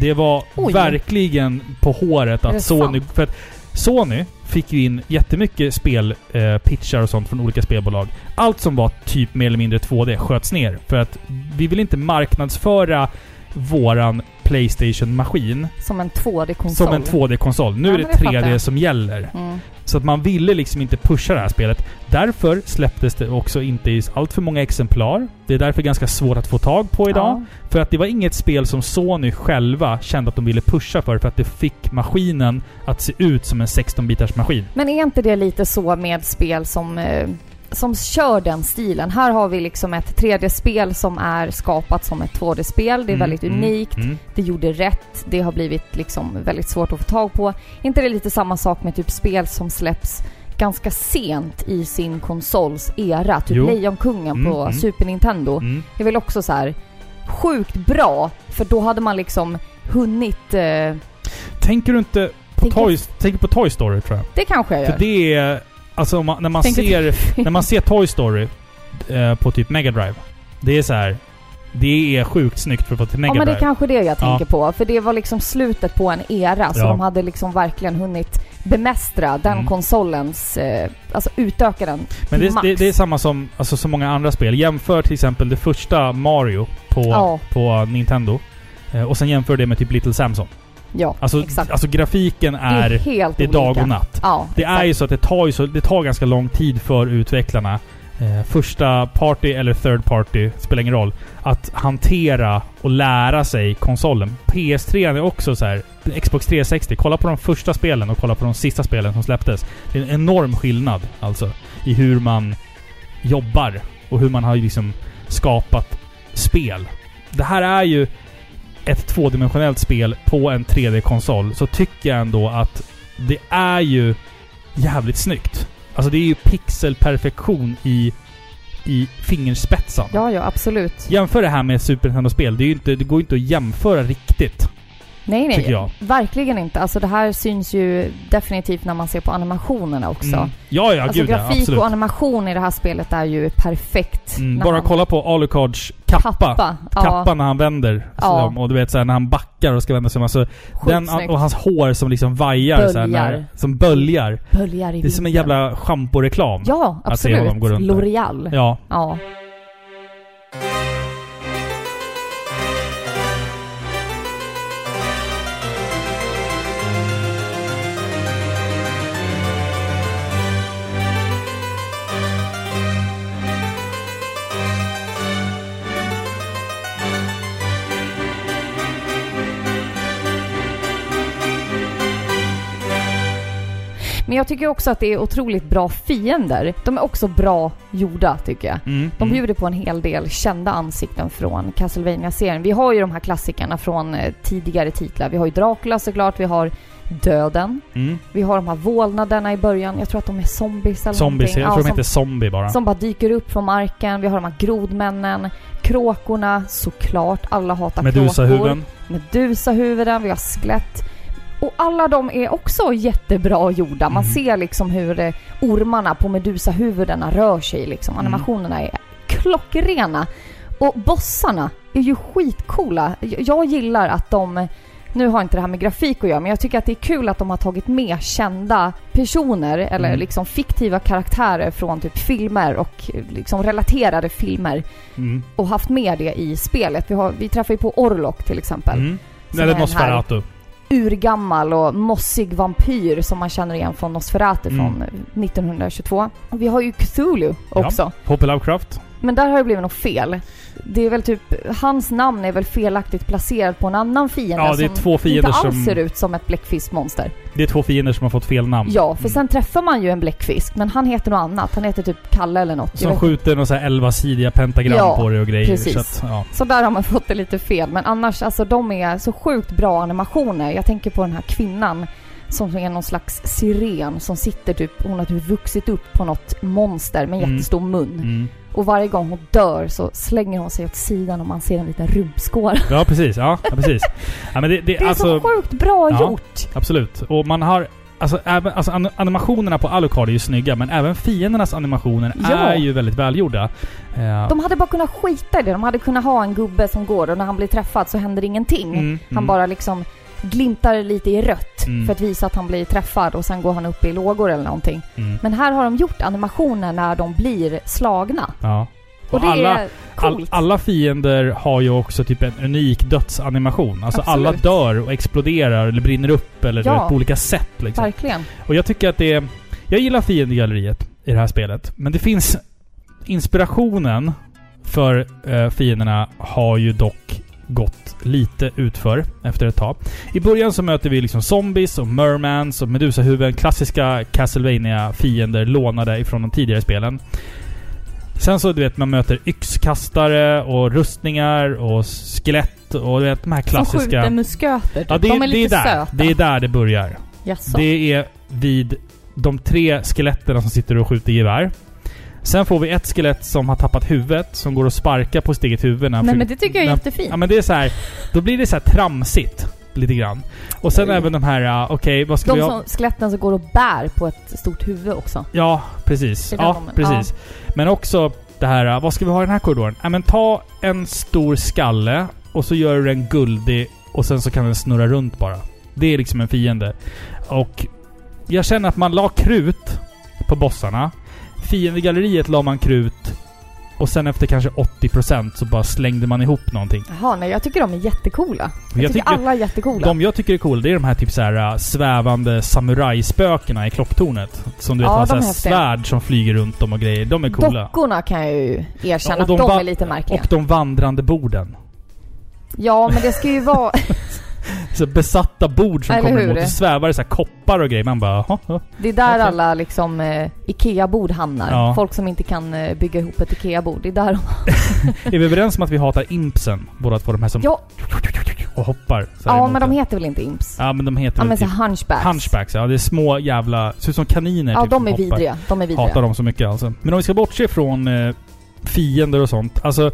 Det var Oj. verkligen på håret att Sony... sant? För att Sony fick ju in jättemycket spelpitchar eh, och sånt från olika spelbolag. Allt som var typ mer eller mindre 2D sköts ner. För att vi vill inte marknadsföra våran Playstation-maskin Som en 2D-konsol. som en 2D-konsol. Nu Ja, är det men det fattar 3D jag. som gäller. Mm. Så att man ville liksom inte pusha det här spelet. Därför släpptes det också inte i allt för många exemplar. Det är därför ganska svårt att få tag på idag. Ja. För att det var inget spel som Sony själva kände att de ville pusha för. För att det fick maskinen att se ut som en 16-bitars maskin. Men är inte det lite så med spel som, eh, som kör den stilen? Här har vi liksom ett 3D-spel som är skapat som ett 2D-spel. Det är Mm, väldigt mm, unikt. Mm. Det gjorde rätt. Det har blivit liksom väldigt svårt att få tag på. inte det lite samma sak med typ spel som släpps ganska sent i sin konsols era? Typ Jo. Lejonkungen Mm, på mm. Super Nintendo. Mm. Det är väl också så här sjukt bra. För då hade man liksom hunnit... Eh, Tänker du inte på Tänker- Toy, tänker på Toy Story tror jag? det kanske jag gör. För det är... Alltså man, när man ser... när man ser Toy Story eh, på typ Mega Drive. Det är så här. Det är sjukt snyggt för att vara till Mega Ja men det är Drive. kanske det jag tänker på. För det var liksom slutet på en era. Så Ja. de hade liksom verkligen hunnit bemästra den Mm. konsolens... Eh, alltså utöka den Men det, max. det, det är samma som alltså, så många andra spel. Jämför till exempel det första Mario på, Ja. på Nintendo. Eh, och sen jämför det med typ Little Samson. Ja, Alltså, exakt. alltså grafiken det är är... helt Det är dag och natt. Ja, Det är exakt. ju så att det tar, ju så, det tar ganska lång tid för utvecklarna, eh, första party eller third party, spelar ingen roll, att hantera och lära sig konsolen. PS3 är också så här. Xbox 360, kolla på de första spelen och kolla på de sista spelen som släpptes. Det är en enorm skillnad alltså i hur man jobbar och hur man har liksom skapat spel. Det här är ju ett tvådimensionellt spel på en 3D-konsol, så tycker jag ändå att det är ju jävligt snyggt. Alltså det är ju pixelperfektion i, i fingerspetsen. Ja, ja, absolut. Jämför det här med Super Nintendo-spel. Det, är ju inte, det går ju inte att jämföra riktigt. Nej, nej. tycker jag. Verkligen inte. Alltså det här syns ju definitivt när man ser på animationerna också. Mm. Ja, ja, alltså gud ja, grafik absolut. och animation i det här spelet är ju perfekt. Mm, bara han- kolla på Alucards kappa. Kappa. Ja. Kappa när han vänder. Ja. Så, och du vet såhär när han backar och ska vända sig om. Alltså, den, och hans hår som liksom vajar Böljar. när, Som böljar. Böljar i Det är som en jävla schamporeklam. Ja, att se absolut. honom gå runt där. L'Oreal. Ja. ja. Men jag tycker också att det är otroligt bra fiender. De är också bra gjorda, tycker jag. Mm, De mm. bjuder på en hel del kända ansikten från castlevania serien Vi har ju de här klassikerna från eh, tidigare titlar. Vi har ju Dracula såklart, vi har Döden. Mm. Vi har de här vålnaderna i början. Jag tror att de är zombies eller Zombies, någonting. jag tror de som, heter Zombie bara. som bara dyker upp från marken. Vi har de här grodmännen. Kråkorna, såklart. Alla hatar kråkor. Medusahuvuden. Medusahuvuden, vi har skelett. Och alla de är också jättebra gjorda. Man Mhm. ser liksom hur eh, ormarna på Medusahuvudena rör sig liksom. Mm. Animationerna är klockrena. Och bossarna är ju skitcoola. Jag- gillar att de... Nu har inte det här med grafik att göra, men jag tycker att det är kul att de har tagit med kända personer eller Mm. liksom fiktiva karaktärer från typ filmer och eh, liksom relaterade filmer Mm. och haft med det i spelet. Vi, har, vi träffar ju på Orlok till exempel. Mm. Eller Nosferatu. Urgammal och mossig vampyr som man känner igen från Nosferatu Mm. från 1922. Och vi har ju Cthulhu också. H.P. Lovecraft. Men där har det blivit något fel. Det är väl typ, hans namn är väl felaktigt placerat på en annan fiende Ja, det är som två fiender inte alls som- ser ut som ett bläckfiskmonster. Det är två fiender som har fått fel namn. Ja, för Mm. sen träffar man ju en bläckfisk, men han heter något annat. Han heter typ Kalle eller något. Som skjuter några 11-sidiga pentagram Ja, på det och grejer. precis. Så att, ja. Så där har man fått det lite fel. Men annars, alltså de är så sjukt bra animationer. Jag tänker på den här kvinnan som är någon slags siren som sitter typ, hon har typ vuxit upp på något monster med en Mm. jättestor mun. Mm. Och varje gång hon dör så slänger hon sig åt sidan och man ser en liten rumpskål. ja, precis. Ja, ja precis. Ja, det, det, Det är alltså, så sjukt bra ja. gjort! Absolut. Och man har... Alltså, även, alltså an- animationerna på Alucard är ju snygga, men även fiendernas animationer Ja. är ju väldigt välgjorda. Eh, De hade bara kunnat skita i det. De hade kunnat ha en gubbe som går och när han blir träffad så händer ingenting. mm, Han mm. bara liksom glimtar lite i rött Mm. för att visa att han blir träffad och sen går han upp i lågor eller någonting. Mm. Men här har de gjort animationer när de blir slagna. Ja. Och det alla, all, alla fiender har ju också typ en unik dödsanimation. Alltså Absolut. alla dör och exploderar eller brinner upp eller Ja. vet, på olika sätt liksom. Verkligen. Och jag tycker att det är... Jag gillar fiendegalleriet i det här spelet. Men det finns... Inspirationen för eh, fienderna har ju dock gått lite utför efter ett tag. I början så möter vi liksom zombies och mermans och medusahuvuden. Klassiska castlevania fiender lånade ifrån de tidigare spelen. Sen så du vet, man möter yxkastare och rustningar och skelett och du vet de här Som klassiska... skjuter musköter. typ. Ja, det, de är det, lite är där, söta. det är där det börjar. Jaså? Det är vid de tre skeletterna som sitter och skjuter gevär. Sen får vi ett skelett som har tappat huvudet, som går och sparkar på sitt eget huvud när Nej försöker- men det tycker jag är jättefint. Ja men det är så här. Då blir det så här tramsigt. Lite grann. Och sen Oj. även de här, uh, okej vad ska de vi ha? som, skeletten som går och bär på ett stort huvud också. Ja, precis. Ja, de- precis. Men också det här, uh, vad ska vi ha i den här korridoren? Ja men ta en stor skalle och så gör du den guldig och sen så kan den snurra runt bara. Det är liksom en fiende. Och jag känner att man la krut på bossarna. Fiendegalleriet la man krut och sen efter kanske 80% så bara slängde man ihop någonting. Jaha, nej jag tycker de är jättecoola. Jag, Jag tycker, alla är jättecoola. De jag tycker är cool, det är de här typ så här uh, svävande samurajspökena i klocktornet. Som du vet Ja, har är häftiga. svärd som flyger runt dem och grejer. De är coola. Dockorna kan jag ju erkänna Ja, att de är lite märkliga. Och de vandrande borden. Ja, men det ska ju vara... Så besatta bord som Eller kommer hur? emot. Och svävar det så här koppar och grejer. Man bara, "Jaha, ja. Det är där alla liksom eh, IKEA-bord hamnar. Ja. Folk som inte kan eh, bygga ihop ett IKEA-bord. Det är där de... Är vi överens om att vi hatar impsen? Båda två, de här som Ja, och hoppar. ja men de heter väl inte imps? Ja men de heter Ja väl men så typ hunchbacks. hunchbacks. Ja det är små jävla... Ser ut som kaniner Ja, typ, de är hoppar. vidriga. De är vidriga. Hatar dem så mycket alltså. Men om vi ska bortse från eh, fiender och sånt. Alltså,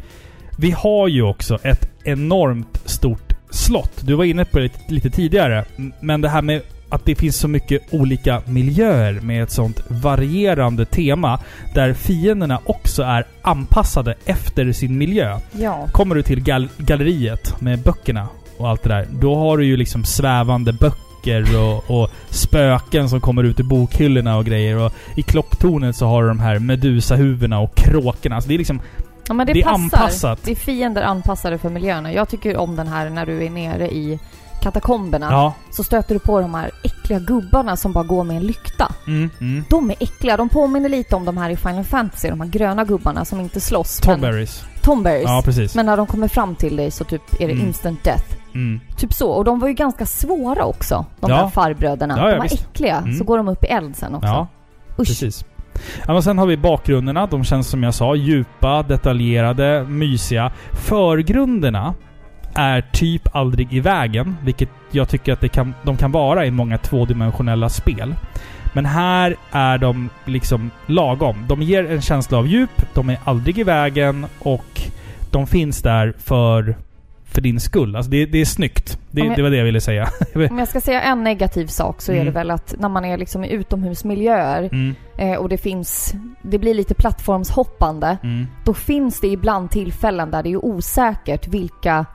vi har ju också ett enormt stort slott. Du var inne på det lite, lite tidigare. Men det här med att det finns så mycket olika miljöer med ett sånt varierande tema. Där fienderna också är anpassade efter sin miljö. Ja. Kommer du till gal- galleriet med böckerna och allt det där. Då har du ju liksom svävande böcker och, och spöken som kommer ut ur bokhyllorna och grejer. Och i klocktornet så har du de här medusahuvudena och kråkorna. Alltså det är liksom... ja, men det, Det är passar. anpassat. Det är fiender anpassade för miljöerna. Jag tycker om den här när du är nere i katakomberna. Ja. Så stöter du på de här äckliga gubbarna som bara går med en lykta. Mm, mm. De är äckliga. De påminner lite om de här i Final Fantasy. De här gröna gubbarna som inte slåss. men- Tomberries. Tomberries. Ja, precis. Men när de kommer fram till dig så typ är det Mm. instant death. Mm. Typ så. Och de var ju ganska svåra också. De Ja. här farbröderna. Ja, ja, de var visst. äckliga. Mm. Så går de upp i eld sen också. Ja, Usch. precis. Ja, sen har vi bakgrunderna. De känns som jag sa djupa, detaljerade, mysiga. Förgrunderna är typ aldrig i vägen, vilket jag tycker att det kan, de kan vara i många tvådimensionella spel. Men här är de liksom lagom. De ger en känsla av djup, de är aldrig i vägen och de finns där för, för din skull. Alltså det, det är snyggt. Det, jag- det var det jag ville säga. Om jag ska säga en negativ sak så är Mm. det väl att när man är liksom i utomhusmiljöer Mm, eh, och det finns... Det blir lite plattformshoppande. mm. Då finns det ibland tillfällen där det är osäkert vilka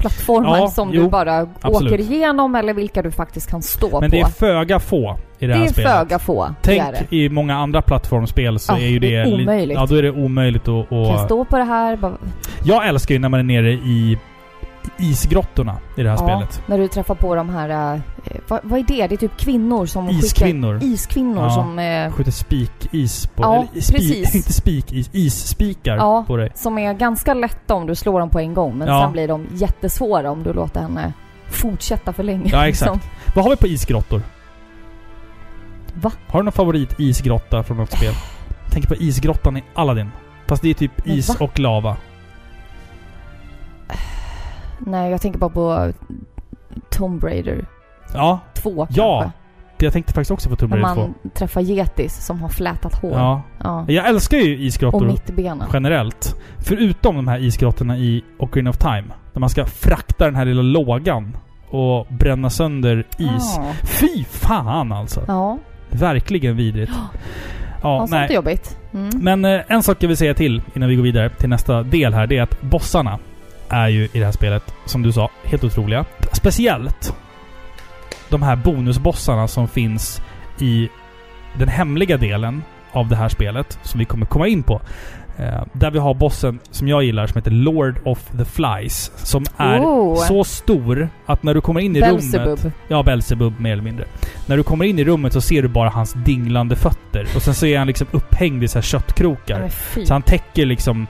plattformar Ja, som jo, du bara absolut. åker igenom eller vilka du faktiskt kan stå Men på. det är föga få i det, det här är spelet. föga få. Tänk det är det. i många andra plattformsspel så Ja, är ju det det... är li- omöjligt. Ja, då är det omöjligt att... Kan jag att stå på det här? Bara, jag älskar ju när man är nere i isgrottorna i det här spelet. När du träffar på de här... Eh, vad, vad är det? Det är typ kvinnor som Iskvinnor. skickar... Iskvinnor Ja. som... Eh, Skjuter spikis på... Ja, eller spi, precis. Inte spikis, isspikar Ja. på dig. som är ganska lätta om du slår dem på en gång. Men Ja. sen blir de jättesvåra om du låter henne fortsätta för länge. Ja, exakt. liksom. Vad har vi på isgrottor? Va? Har du någon favorit isgrotta från något spel? Tänker på isgrottan i Aladdin. Fast det är typ is och lava. Nej, jag tänker bara på Tomb Raider Ja, 2 Ja, kanske. jag tänkte faktiskt också på Tomb När Raider 2. man träffar getis som har flätat hår. Ja. Ja. Jag älskar ju Och isgrottor. mittbena. generellt. Förutom de här isgrottorna i Ocarina of Time. Där man ska frakta den här lilla lågan och bränna sönder is. Ja. Fy fan alltså! Ja, Verkligen vidrigt. ja Ja, sånt är jobbigt. Mm. Men eh, en sak jag vill säga till innan vi går vidare till nästa del här. Det är att bossarna är ju i det här spelet, som du sa, helt otroliga. Speciellt de här bonusbossarna som finns i den hemliga delen av det här spelet, som vi kommer komma in på. Eh, där vi har bossen som jag gillar, som heter Lord of the Flies. Som är Oh. så stor att när du kommer in i rummet... Belzebub. Ja, Belzebub mer eller mindre. När du kommer in i rummet så ser du bara hans dinglande fötter. Och sen så är han liksom upphängd i så här köttkrokar. Så han täcker liksom...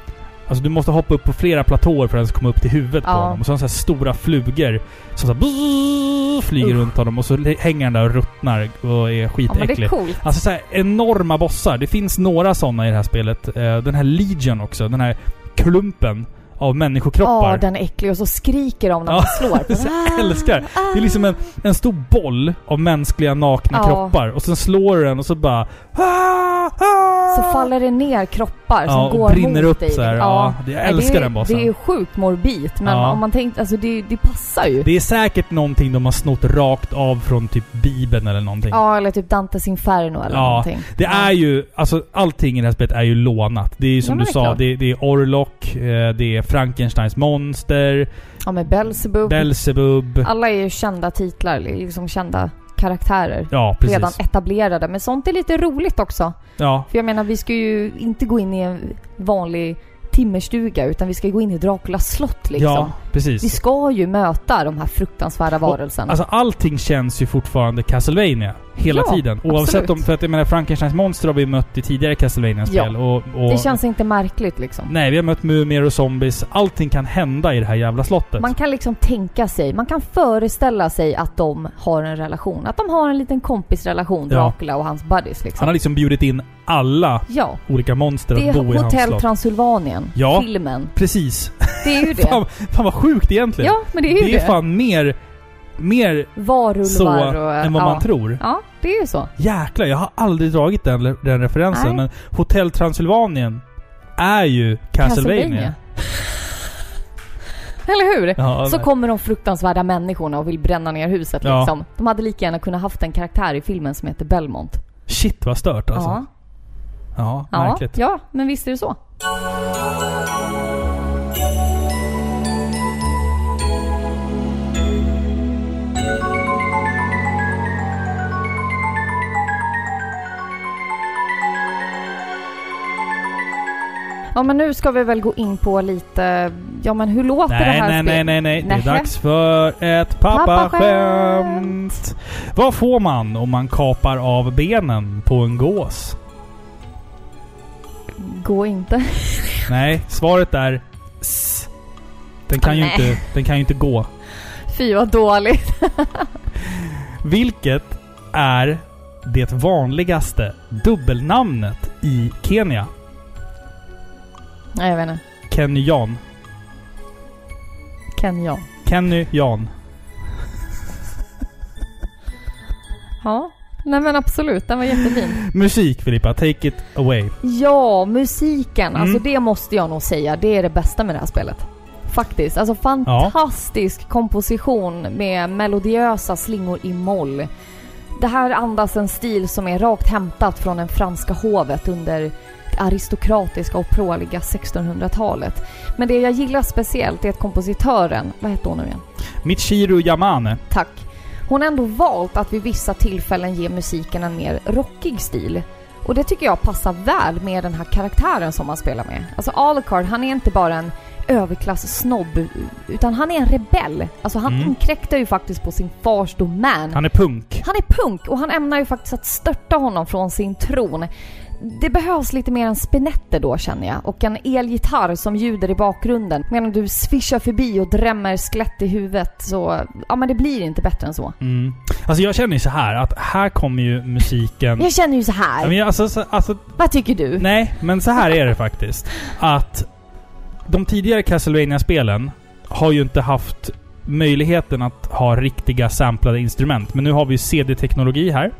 Alltså du måste hoppa upp på flera platåer för att ens komma upp till huvudet på Ja. honom. Och så har han så här stora flugor som så här bzzz, flyger Usch. runt honom och så hänger han där och ruttnar och är Ja, skitäcklig. coolt. Alltså så här enorma bossar. Det finns några sådana i det här spelet. Eh, Den här Legion också. Den här klumpen av människokroppar. Ja, den är äcklig och så skriker de när Ja, man slår. på den. jag älskar. Det är liksom en, en stor boll av mänskliga nakna Ja. kroppar. Och sen slår du den och så bara... Ah, ah. Så faller det ner kroppar ja, som och går brinner mot upp dig. så här. Ja, det- jag Nej, älskar det, är- den bossen. Det är sjukt morbid, men Ja. om man tänkte... Alltså det, det passar ju. Det är säkert någonting de har snott rakt av från typ Bibeln eller någonting. Ja, eller typ Dantes Inferno eller Ja, någonting. Det ja. är ju, alltså allting i det här spelet är ju lånat. Det är ju som Ja, du sa, det, det är Orlok, eh, det är Frankensteins monster, Ja, med Belzebub. Belzebub. Alla är ju kända titlar, liksom kända karaktärer. Ja, precis. Redan etablerade. Men sånt är lite roligt också. Ja, För jag menar, vi ska ju inte gå in i en vanlig timmerstuga, utan vi ska gå in i Draculas slott liksom. ja, precis. Vi ska ju möta de här fruktansvärda varelserna. Alltså allting känns ju fortfarande Castlevania Hela Ja, tiden. Oavsett absolut. om... För att jag menar, Frankensteins monster har vi mött i tidigare Castlevania-spel. Ja. Och, och, det känns inte märkligt liksom. Nej, vi har mött mumier och zombies. Allting kan hända i det här jävla slottet. Man kan liksom tänka sig, man kan föreställa sig att de har en relation. Att de har en liten kompisrelation, Ja. Dracula och hans buddies Han liksom. har liksom bjudit in alla Ja, olika monster det att är bo i hans Hotell slott. Transylvanien, Ja. filmen. Precis. Det är ju det. fan, fan vad sjukt egentligen. ja, men det är ju det det. är fan mer, mer Varulvar så och... än vad ja. man tror. Ja, det är ju så. Jäklar, jag har aldrig dragit den, den referensen. Nej. Men Hotell Transylvanien är ju Castlevania. Eller hur? Ja, Så nej. kommer de fruktansvärda människorna och vill bränna ner huset Ja. liksom. De hade lika gärna kunnat haft en karaktär i filmen som heter Belmont. Shit vad stört alltså. Ja. Ja, Ja, märkligt. ja, men visst är det så. Ja men nu ska vi väl gå in på lite, ja men hur låter det Nej, här nej, nej, spelet? nej, nej. Det är dags för ett pappaskämt. Vad får man om man kapar av benen på en gås? Gå inte. Nej, svaret är S. Den kan, Ah, ju nej. inte, den kan ju inte gå. Fy vad dåligt. Vilket är det vanligaste dubbelnamnet i Kenya? Nej jag vet inte. Kenny Jan. Ken Jan. Kenny Jan. Ja. Nej men absolut, den var jättefin. Musik Filippa, take it away. Ja, musiken. Mm. Alltså det måste jag nog säga. Det är det bästa med det här spelet. Faktiskt. Alltså fantastisk komposition med melodiösa slingor i moll. Det här andas en stil som är rakt hämtat från den franska hovet under aristokratiska och pråliga 1600-talet. Men det jag gillar speciellt är att kompositören, vad heter hon nu igen? Michiru Yamane. Tack. Hon har ändå valt att vid vissa tillfällen ge musiken en mer rockig stil. Och det tycker jag passar väl med den här karaktären som man spelar med. Alltså Alucard, han är inte bara en överklass-snobb, utan han är en rebell. Alltså han Mm. inkräktar ju faktiskt på sin fars domän. Han är punk. Han är punk och han ämnar ju faktiskt att störta honom från sin tron. Det behövs lite mer en spinetter då känner jag och en elgitarr som ljuder i bakgrunden medan du svischar förbi och drämmer skelett i huvudet så, ja men det blir inte bättre än så. Mm. Alltså jag känner ju så här att här kommer ju musiken... Jag känner ju så Ja, här. men jag- alltså, så- alltså, Vad tycker du? nej, men så här är det faktiskt. Att de tidigare Castlevania-spelen har ju inte haft möjligheten att ha riktiga samplade instrument. Men nu har vi ju CD-teknologi här.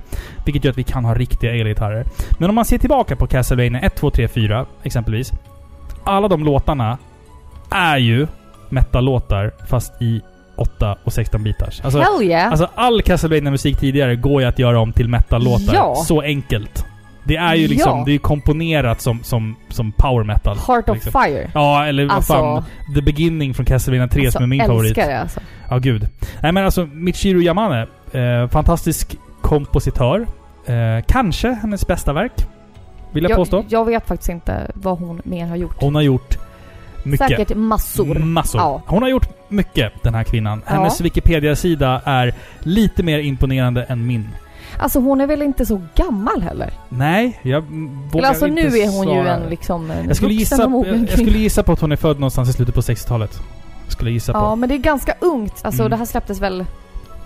Vilket gör att vi kan ha riktiga elgitarrer. Men om man ser tillbaka på Castlevania 1, 2, 3, 4 exempelvis. Alla de låtarna är ju metal-låtar fast i 8 och 16 bitars. Alltså, Hell yeah! Alltså all Castlevania-musik tidigare går ju att göra om till metal-låtar. Ja. Så enkelt. Det är ju liksom, Ja. det är komponerat som, som, som power metal. Heart of liksom. Fire. Ja, eller vad Alltså- fan. The Beginning från Castlevania 3 som är min favorit. det alltså. Ja, gud. Nej men alltså, Michiru Yamane. Eh, fantastisk kompositör. Eh, kanske hennes bästa verk. Vill jag, påstå. Jag vet faktiskt inte vad hon mer har gjort. Hon har gjort mycket. Säkert massor. Massor. Ja. Hon har gjort mycket, den här kvinnan. Hennes Ja. Wikipedia-sida är lite mer imponerande än min. Alltså hon är väl inte så gammal heller? Nej, jag vågar Eller alltså inte nu är hon ju en liksom en Jag skulle, gissa, jag, jag skulle gissa på att hon är född någonstans i slutet på 60-talet. Skulle jag gissa Ja, på. men det är ganska ungt. Alltså Mm. det här släpptes väl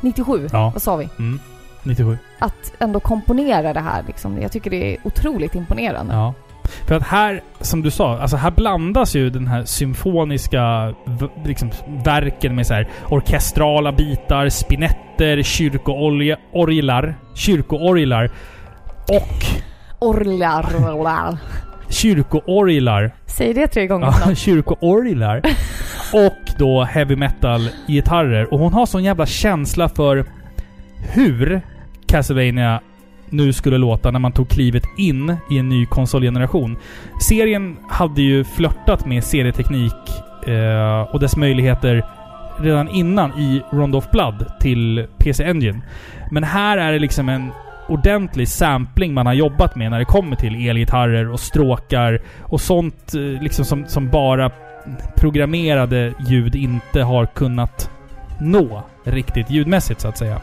97? Ja. Vad sa vi? Mm. 97. Att ändå komponera det här liksom. Jag tycker det är otroligt imponerande. Ja. För att här, som du sa, alltså här blandas ju den här symfoniska liksom, verken med så här orkestrala bitar, spinetter, kyrkoorglar, kyrkoorglar och Orlar. kyrkoorglar. Säg det tre gånger Ja, kyrkoorglar. Och då heavy metal-gitarrer. Och hon har sån jävla känsla för hur Castlevania nu skulle låta när man tog klivet in i en ny konsolgeneration. Serien hade ju flörtat med serieteknik eh, och dess möjligheter redan innan i Rond of Blood till PC Engine. Men här är det liksom en ordentlig sampling man har jobbat med när det kommer till elgitarrer och stråkar och sånt eh, liksom som, som bara programmerade ljud inte har kunnat nå riktigt ljudmässigt så att säga.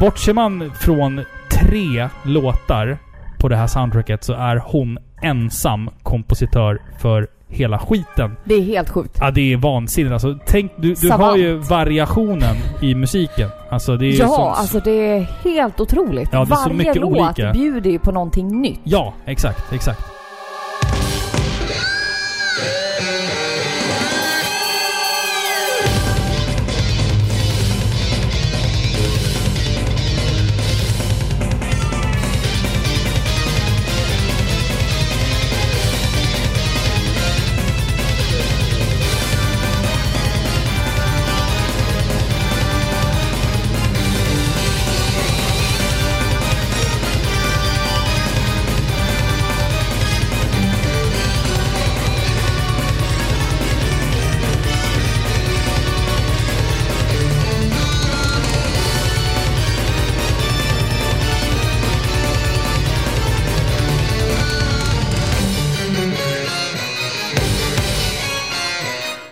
Bortser man från tre låtar på det här soundtracket så är hon ensam kompositör för hela skiten. Det är helt sjukt. Ja, det är vansinnigt. Alltså, tänk, du, du har ju variationen i musiken. Alltså, det är Ja, sånt- alltså det är helt otroligt. Ja, det är så Varje mycket låt olika. bjuder ju på någonting nytt. Ja, exakt, exakt.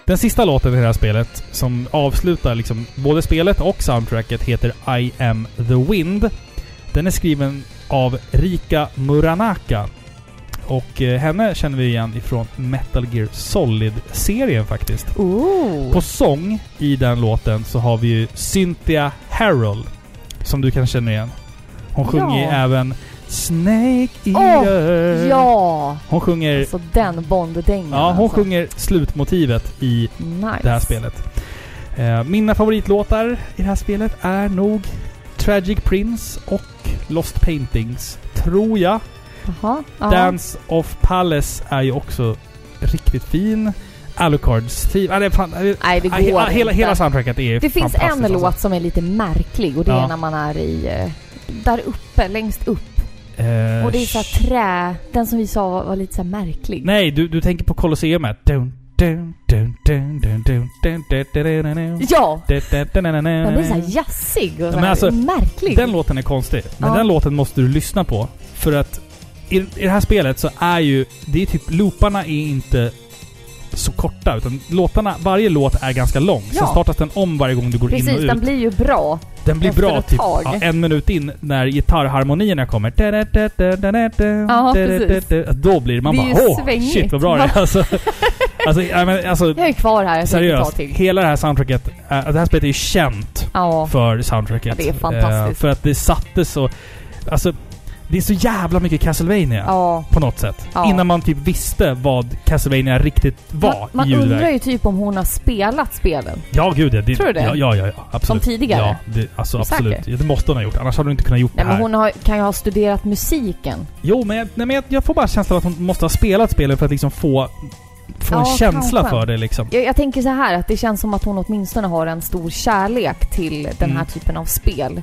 Den sista låten i det här spelet, som avslutar liksom både spelet och soundtracket, heter I am the wind. Den är skriven av Rika Muranaka. Och eh, henne känner vi igen ifrån Metal Gear Solid-serien faktiskt. Ooh. På sång i den låten så har vi ju Cynthia Harrell. Som du kan känna igen. Hon sjunger ju Ja. även Snake Eater. Ja! Hon sjunger... Alltså den Bond-dängan. Ja, hon alltså. sjunger slutmotivet i Nice. det här spelet. Eh, mina favoritlåtar i det här spelet är nog Tragic Prince och Lost Paintings. Tror jag. Jaha. ja. Dance of Palace är ju också riktigt fin. Alucards theme... Ah, Nej, det går hela, hela, inte. hela soundtracket är Det finns en fantastiskt, låt alltså. som är lite märklig och det Ja. är när man är i... eh, Där uppe, längst upp. Och det är så trä. Den som vi sa var, var lite så märklig. Nej, du, du tänker på Colosseumet. Ja! Den blir såhär jazzig och så här alltså, märklig. Den låten är konstig. Men ja. den låten måste du lyssna på. För att i, i det här spelet så är ju... Det är typ... Looparna är inte så korta. Utan låtarna... Varje låt är ganska lång. Sen Ja. startas den om varje gång du går in Precis, och ut. den blir ju bra. Den blir bra typ ja, en minut in när gitarrharmonierna kommer. Ja, precis. Då blir det... Man Det bara åh, svängigt. shit vad bra det är. Alltså, alltså, ja, men, alltså Jag är kvar här seriöst. Hela det här soundtracket... äh, det här spelet är ju känt Ja. för soundtracket. Ja, det är fantastiskt. Eh, för att det sattes så... Alltså, det är så jävla mycket Castlevania Ja. på något sätt. Ja. Innan man typ visste vad Castlevania riktigt var Man, man undrar ju typ om hon har spelat spelen. Ja, gud ja. Det, Tror du det? Ja, ja, ja, absolut. Som tidigare? Ja, det, alltså absolut. Ja, det måste hon ha gjort. Annars hade hon inte kunnat gjort Nej det men här. hon har, kan ju ha studerat musiken. Jo, men, jag, nej, men jag, jag får bara känslan att hon måste ha spelat spelet för att liksom få, få en Ja, känsla kanske. för det liksom. Jag, jag tänker så här att det känns som att hon åtminstone har en stor kärlek till den här Mm. typen av spel.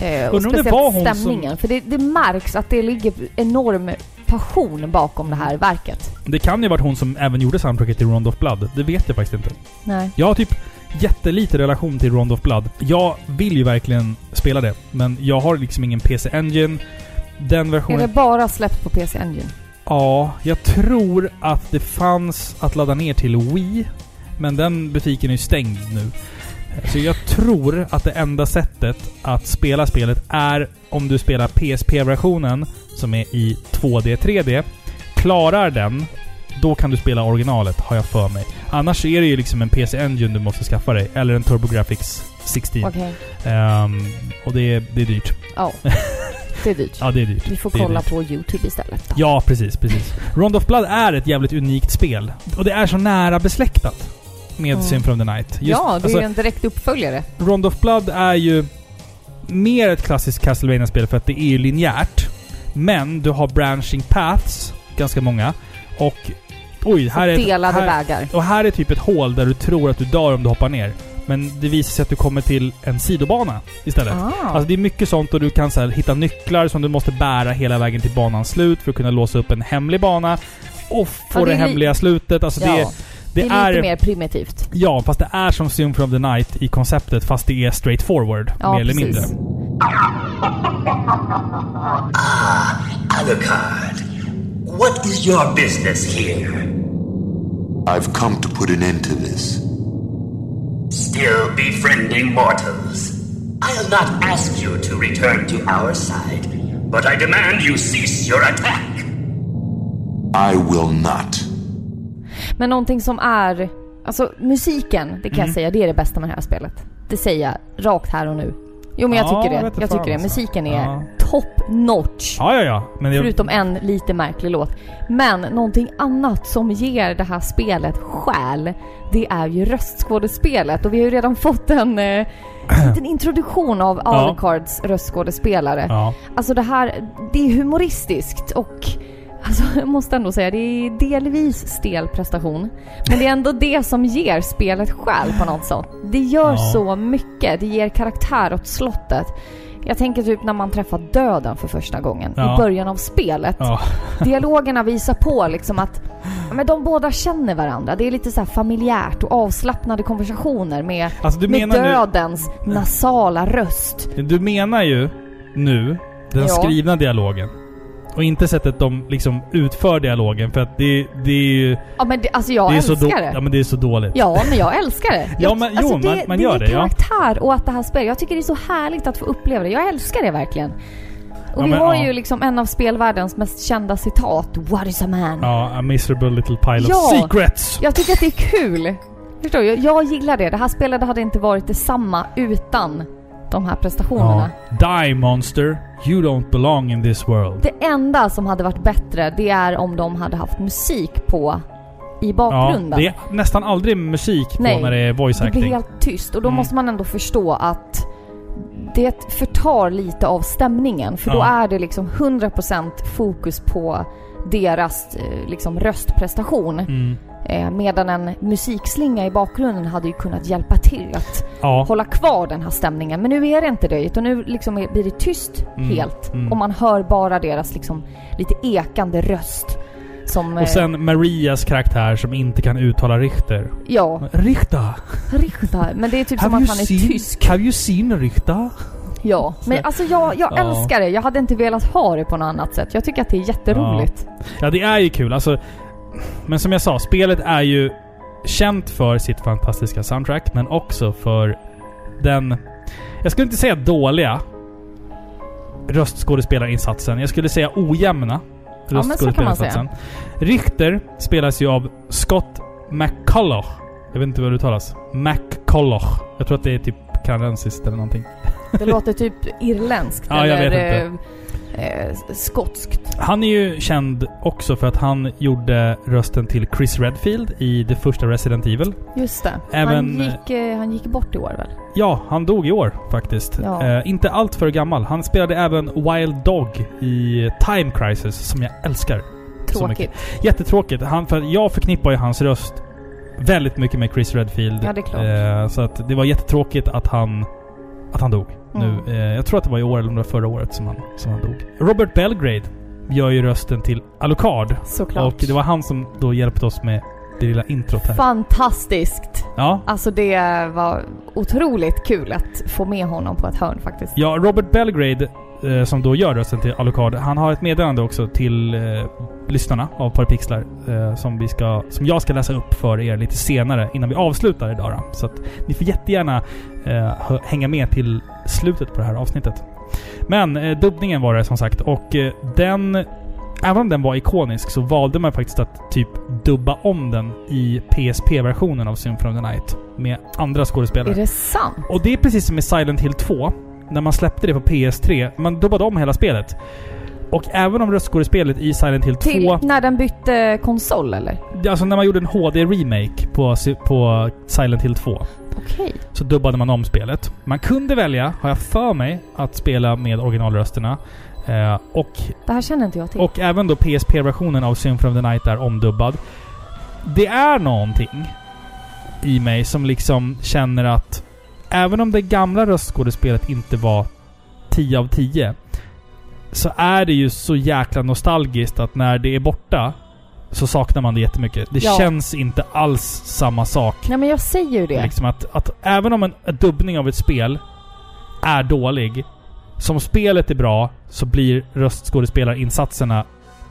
Eh, och speciellt hon som- stämningen. För det, det märks att det ligger enorm passion bakom det här verket. Det kan ju ha varit hon som även gjorde soundtracket till Round of Blood. Det vet jag faktiskt inte. Nej. Jag har typ... jättelite relation till Round of Blood. Jag vill ju verkligen spela det, men jag har liksom ingen PC Engine. Den Är versionen... det bara släppt på PC Engine? Ja, jag tror att det fanns att ladda ner till Wii. Men den butiken är ju stängd nu. Så jag tror att det enda sättet att spela spelet är om du spelar PSP-versionen som är i 2D, 3D. Klarar den, då kan du spela originalet, har jag för mig. Annars är det ju liksom en PC Engine du måste skaffa dig. Eller en TurboGrafx 16. Okej. Ehm, och det är, det är dyrt. Ja. Det är dyrt. Ja, det är dyrt. Vi får kolla på YouTube istället då. Ja, precis, precis. Round of Blood är ett jävligt unikt spel. Och det är så nära besläktat med Mm. Symphony of the Night. Just, ja, det är alltså, en direkt uppföljare. Round of Blood är ju mer ett klassiskt castlevania spel för att det är ju linjärt. Men du har branching paths, ganska många. Och... Oj, här är... Delade här, vägar. Och här är typ ett hål där du tror att du dör om du hoppar ner. Men det visar sig att du kommer till en sidobana istället. Ah. Alltså det är mycket sånt och du kan så här, hitta nycklar som du måste bära hela vägen till banans slut för att kunna låsa upp en hemlig bana. Och få Ja, det det, hemliga slutet. Alltså ja, det, det, det är lite mer primitivt. Ja, fast det är som Symphony of the Night i konceptet fast det är straight forward. Ja, mer eller precis. mindre. Ah, Alucard, what is your business here? I've come to put an end to this. Still befriending mortals. I'll not ask you to return to our side, but I demand you cease your attack. I will not. Men någonting som är... Alltså musiken, det kan Mm. jag säga, det är det bästa med det här spelet. Det säger jag rakt här och nu. Jo men jag Ja, tycker jag det. Jag inte tycker det. Musiken är Ja. top notch. Ja, ja, ja. Men jag, Förutom en lite märklig låt. Men någonting annat som ger det här spelet själ, det är ju röstskådespelet. Och vi har ju redan fått en eh, liten introduktion av Ja. Alucards röstskådespelare. ja. Alltså det här, det är humoristiskt och Alltså jag måste ändå säga, det är delvis stel prestation. Men det är ändå det som ger spelet själ på något sätt. Det gör Ja. så mycket, det ger karaktär åt slottet. Jag tänker typ när man träffar döden för första gången Ja. i början av spelet. ja. Dialogerna visar på liksom att men de båda känner varandra. Det är lite så här familjärt och avslappnade konversationer med, Alltså med menar nu... dödens nasala röst. Du menar ju nu den Ja. skrivna dialogen. Och inte sättet de liksom utför dialogen för att det, det är ju... Ja men det, alltså jag det är älskar det. Ja men det är så dåligt. Ja, men jag älskar det. Ja, Jag- men- alltså, jo, man- man det gör ger det, ja. karaktär och att det här spelet. Jag tycker det är så härligt att få uppleva det. Jag älskar det verkligen. Och Ja, vi men, har ja. ju liksom en av spelvärldens mest kända citat. What is a man? Ja, a miserable little pile Ja. of secrets. Jag tycker att det är kul. Förstår du? Jag gillar det. Det här spelet hade inte varit detsamma utan de här prestationerna. Ja. Die monster, you don't belong in this world. Det enda som hade varit bättre, det är om de hade haft musik på i Ja, bakgrunden. det är nästan aldrig musik på Nej, när det är voice Det blir acting. helt tyst och då Mm. måste man ändå förstå att det förtar lite av stämningen för då Ja. är det liksom 100% fokus på deras eh, liksom röstprestation. Mm. Eh, medan en musikslinga i bakgrunden hade ju kunnat hjälpa till att Ja. hålla kvar den här stämningen. Men nu är det inte det utan nu liksom blir det tyst Mm, helt. mm. Och man hör bara deras liksom lite ekande röst. Som... eh, Och sen Marias karaktär som inte kan uttala Richter. Ja, Richter! Richter. Men det är typ som att han är tysk. Have you seen Richter? Ja, men alltså jag, jag Ja. älskar det. Jag hade inte velat ha det på något annat sätt. Jag tycker att det är jätteroligt. Ja, det är ju kul. Alltså, men som jag sa, spelet är ju känt för sitt fantastiska soundtrack, men också för den... Jag skulle inte säga dåliga röstskådespelarinsatsen. Jag skulle säga ojämna man säga. röstskådespelarinsatsen. Richter spelas ju av Scott McCulloch. Jag vet inte vad det uttalas. McCulloch. Jag tror att det är typ kanadensiskt eller någonting. Det låter typ irländskt Ja, jag eller vet eh, eh, skotskt. Han är ju känd också för att han gjorde rösten till Chris Redfield i det första Resident Evil. Just det. Även- Han, gick, eh, han gick bort i år väl? Ja, han dog i år faktiskt. Ja. Eh, inte allt för gammal. Han spelade även Wild Dog i Time Crisis, som jag älskar. Tråkigt. Jättetråkigt. Han, för jag förknippar ju hans röst väldigt mycket med Chris Redfield. Ja, det är klart. Eh, så att det var jättetråkigt att han, att han dog. Mm. Nu, eh, jag tror att det var i år, eller förra året, som han, som han dog. Robert Belgrade gör ju rösten till Alucard. Såklart. Och det var han som då hjälpte oss med det lilla introt här. Fantastiskt! Ja. Alltså det var otroligt kul att få med honom på ett hörn faktiskt. Ja, Robert Belgrade, eh, som då gör rösten till Alucard, han har ett meddelande också till eh, lyssnarna av Parapixlar eh, som, vi ska, som jag ska läsa upp för er lite senare innan vi avslutar idag. Då. Så att ni får jättegärna eh, hänga med till slutet på det här avsnittet. Men eh, dubbningen var det som sagt och eh, den... Även om den var ikonisk så valde man faktiskt att typ dubba om den i PSP-versionen av Symphony of the Night. Med andra skådespelare. Är det sant? Och det är precis som med Silent Hill 2. När man släppte det på PS3. Man dubbade om hela spelet. Och även om röstskådespelet i Silent Hill 2... Till när den bytte konsol eller? Alltså när man gjorde en HD-remake på, på Silent Hill 2. Okej. Så dubbade man om spelet. Man kunde välja, har jag för mig, att spela med originalrösterna. Eh, och, Det här känner inte jag till. och även då PSP-versionen av Symphony of the Night är omdubbad. Det är någonting i mig som liksom känner att även om det gamla röstskådespelet inte var 10 av 10 så är det ju så jäkla nostalgiskt att när det är borta så saknar man det jättemycket. Det Ja. känns inte alls samma sak. Nej men jag säger ju det. Liksom att, att även om en, en dubbning av ett spel är dålig, som spelet är bra så blir röstskådespelarinsatserna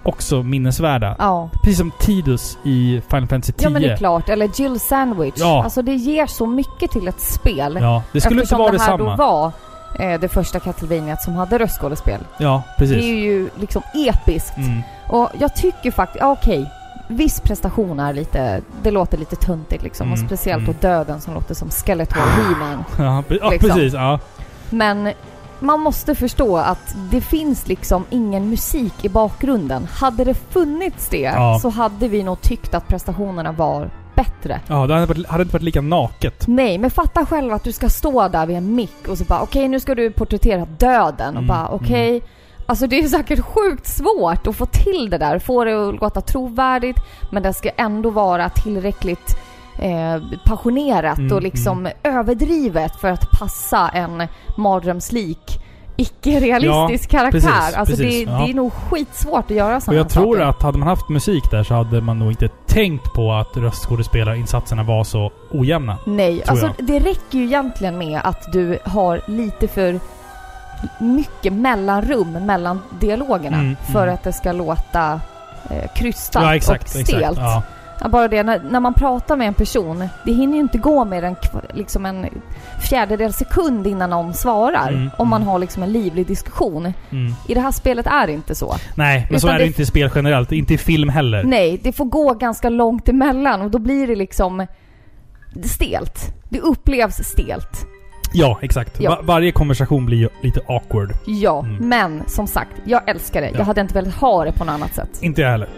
också minnesvärda. Ja. Precis som Tidus i Final Fantasy 10. ja men det är klart. Eller Jill Sandwich. Ja. Alltså det ger så mycket till ett spel. Ja, det skulle inte Eftersom vara det här detsamma. då var eh, det första Castlevania som hade röstskådespel. Ja, Det precis. är ju liksom episkt. Mm. Och jag tycker faktiskt, ja, okej. Viss prestation är lite, det låter lite töntigt liksom. Och Mm, speciellt mm. döden som låter som Skeletor He-Man. Ja, pre- ja Liksom. precis. Ja. Men man måste förstå att det finns liksom ingen musik i bakgrunden. Hade det funnits det Ja. så hade vi nog tyckt att prestationerna var bättre. ja, det hade, varit, hade inte varit lika naket. Nej, men fatta själv att du ska stå där vid en mick och så bara okej nu ska du porträttera döden och Mm, bara okej. Alltså det är säkert sjukt svårt att få till det där, få det att låta trovärdigt men det ska ändå vara tillräckligt eh, passionerat Mm, och liksom överdrivet för att passa en mardrömslik icke-realistisk Ja, karaktär. precis, alltså precis, det, ja. det är nog skitsvårt att göra sådana jag tror saker. att hade man haft musik där så hade man nog inte tänkt på att röstskådespelarinsatserna var så ojämna. Nej, alltså jag. det räcker ju egentligen med att du har lite för mycket mellanrum mellan dialogerna Mm, för mm. att det ska låta eh, krystat Ja, exakt. och stelt. exakt. Ja. Ja, bara det, när, när man pratar med en person, det hinner ju inte gå mer än liksom en fjärdedel sekund innan någon svarar. Mm, om man mm. har liksom en livlig diskussion. Mm. I det här spelet är det inte så. Nej, men så Utan är det det- inte i spel generellt. Inte i film heller. Nej, det får gå ganska långt emellan och då blir det liksom stelt. Det upplevs stelt. Ja, exakt. Ja. Va- varje konversation blir ju lite awkward. Ja, Mm. men som sagt, jag älskar det. Ja. Jag hade inte velat ha det på något annat sätt. Inte jag heller.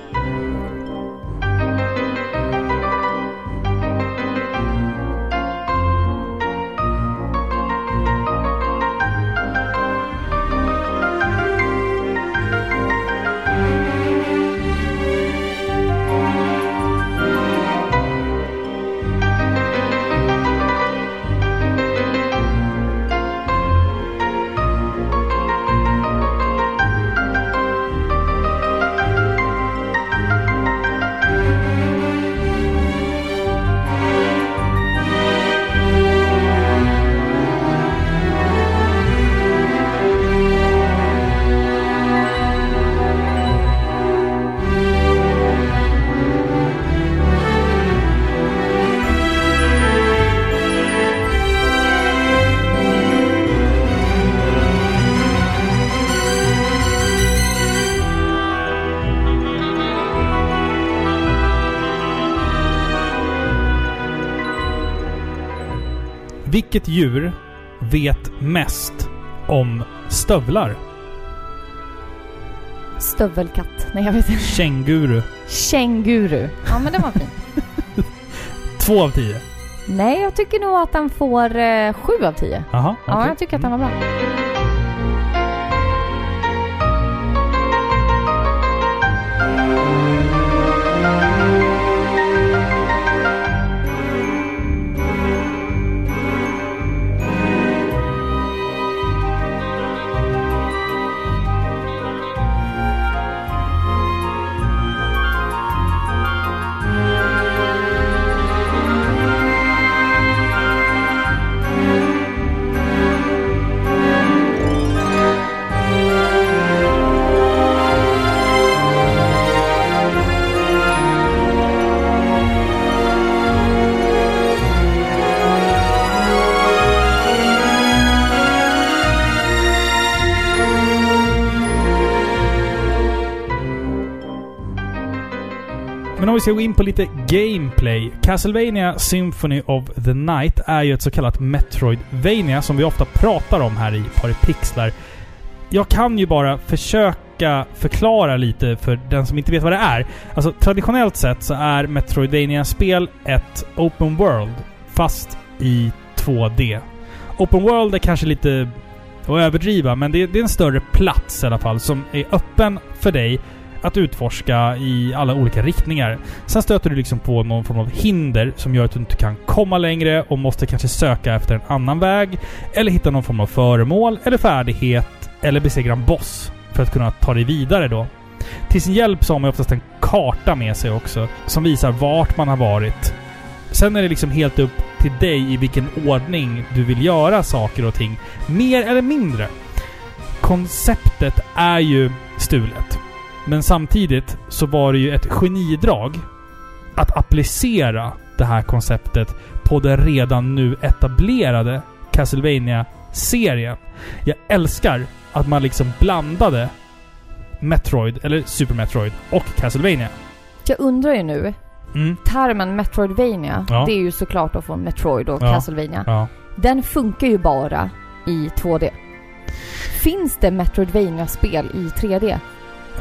Vilket djur vet mest om stövlar? Stövelkatt. Nej, jag vet inte. Känguru. Känguru. Ja, men det var fint. Två av tio. Nej, jag tycker nog att den får eh, sju av tio. Jaha, Ja, okej. jag tycker att den var bra. Ska gå in på lite gameplay. Castlevania Symphony of the Night är ju ett så kallat Metroidvania som vi ofta pratar om här i Paripixlar. Jag kan ju bara försöka förklara lite för den som inte vet vad det är. Alltså traditionellt sett så är Metroidvania-spel ett Open World, fast i 2D. Open World är kanske lite att överdriva, men det är, det är en större plats i alla fall som är öppen för dig att utforska i alla olika riktningar. Sen stöter du liksom på någon form av hinder som gör att du inte kan komma längre och måste kanske söka efter en annan väg. Eller hitta någon form av föremål eller färdighet eller besegra en boss för att kunna ta dig vidare då. Till sin hjälp så har man oftast en karta med sig också som visar vart man har varit. Sen är det liksom helt upp till dig i vilken ordning du vill göra saker och ting. Mer eller mindre. Konceptet är ju stulet. Men samtidigt så var det ju ett genidrag att applicera det här konceptet på den redan nu etablerade castlevania serien Jag älskar att man liksom blandade Metroid, eller Super Metroid, och Castlevania. Jag undrar ju nu, Mm. termen Metroidvania, Ja. det är ju såklart då från Metroid och Ja. Castlevania. Ja. Den funkar ju bara i 2D. Finns det Metroidvania-spel i 3D?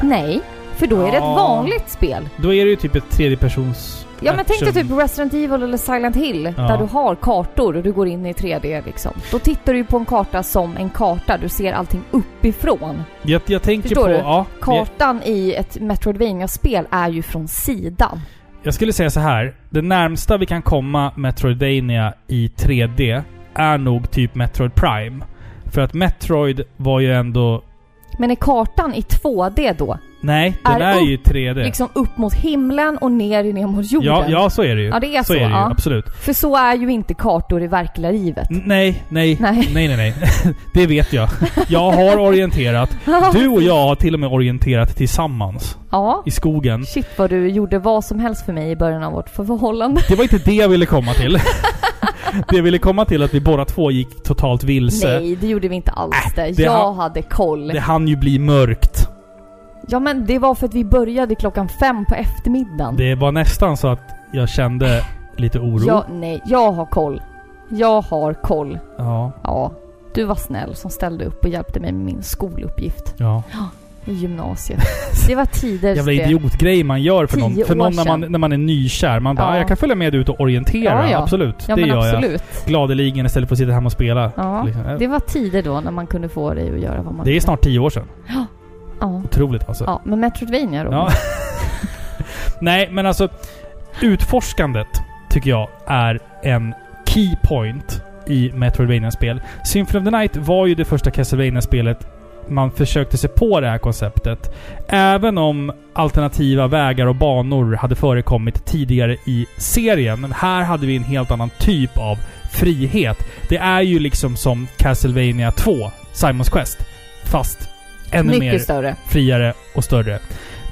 Nej, för då är det ett Ja. vanligt spel. Då är det ju typ ett tredjepersons... Ja men tänk dig action. typ Resident Evil eller Silent Hill Ja. där du har kartor och du går in i 3D liksom. Då tittar du ju på en karta som en karta, du ser allting uppifrån. Jag, jag tänker Förstår på... du? Ja, jag, Kartan i ett Metroidvania-spel är ju från sidan. jag skulle säga så här. Det närmsta vi kan komma Metroidvania i 3D är nog typ Metroid Prime. För att Metroid var ju ändå... Men är kartan i 2D då? Nej, den Är är, ju i 3D. Liksom upp mot himlen och ner, ner mot jorden? ja, ja, så är det ju. Ja, det är så, är det ju, ja. absolut. För så är ju inte kartor i verkliga livet. Nej, nej, Nej. nej, nej, nej. det vet jag. Jag har orienterat. Du och jag har till och med orienterat tillsammans. Ja. I skogen. Shit vad du gjorde vad som helst för mig i början av vårt förhållande. Det var inte det jag ville komma till. det jag ville komma till att vi båda två gick totalt vilse. Nej, det gjorde vi inte alls Äh, det. Jag har- hade koll. Det hann ju bli mörkt. Ja men det var för att vi började klockan fem på eftermiddagen. Det var nästan så att jag kände lite oro. Ja, nej, jag har koll. Jag har koll. Ja. Ja. Du var snäll som ställde upp och hjälpte mig med min skoluppgift ja. I gymnasiet. Det var tider Jävla idiotgrej man gör för någon, för någon när, man, när man är nykär. Man bara Ja. "Ah, jag kan följa med ut och orientera. Ja, ja. Absolut. Det gör absolut. jag. Gladeligen istället för att sitta hemma och spela. Liksom. Det var tider då när man kunde få dig att göra vad man Det är snart tio år sedan. Ja. Otroligt alltså. ja, men Metroidvania då? Ja. Nej, men alltså utforskandet tycker jag är en key point i Metroidvania-spel. Symphony of the Night var ju det första Castlevania-spelet man försökte sig på det här konceptet. Även om alternativa vägar och banor hade förekommit tidigare i serien. Men här hade vi en helt annan typ av frihet. Det är ju liksom som Castlevania 2, Simons Quest. Fast ännu Mycket mer större. friare och större.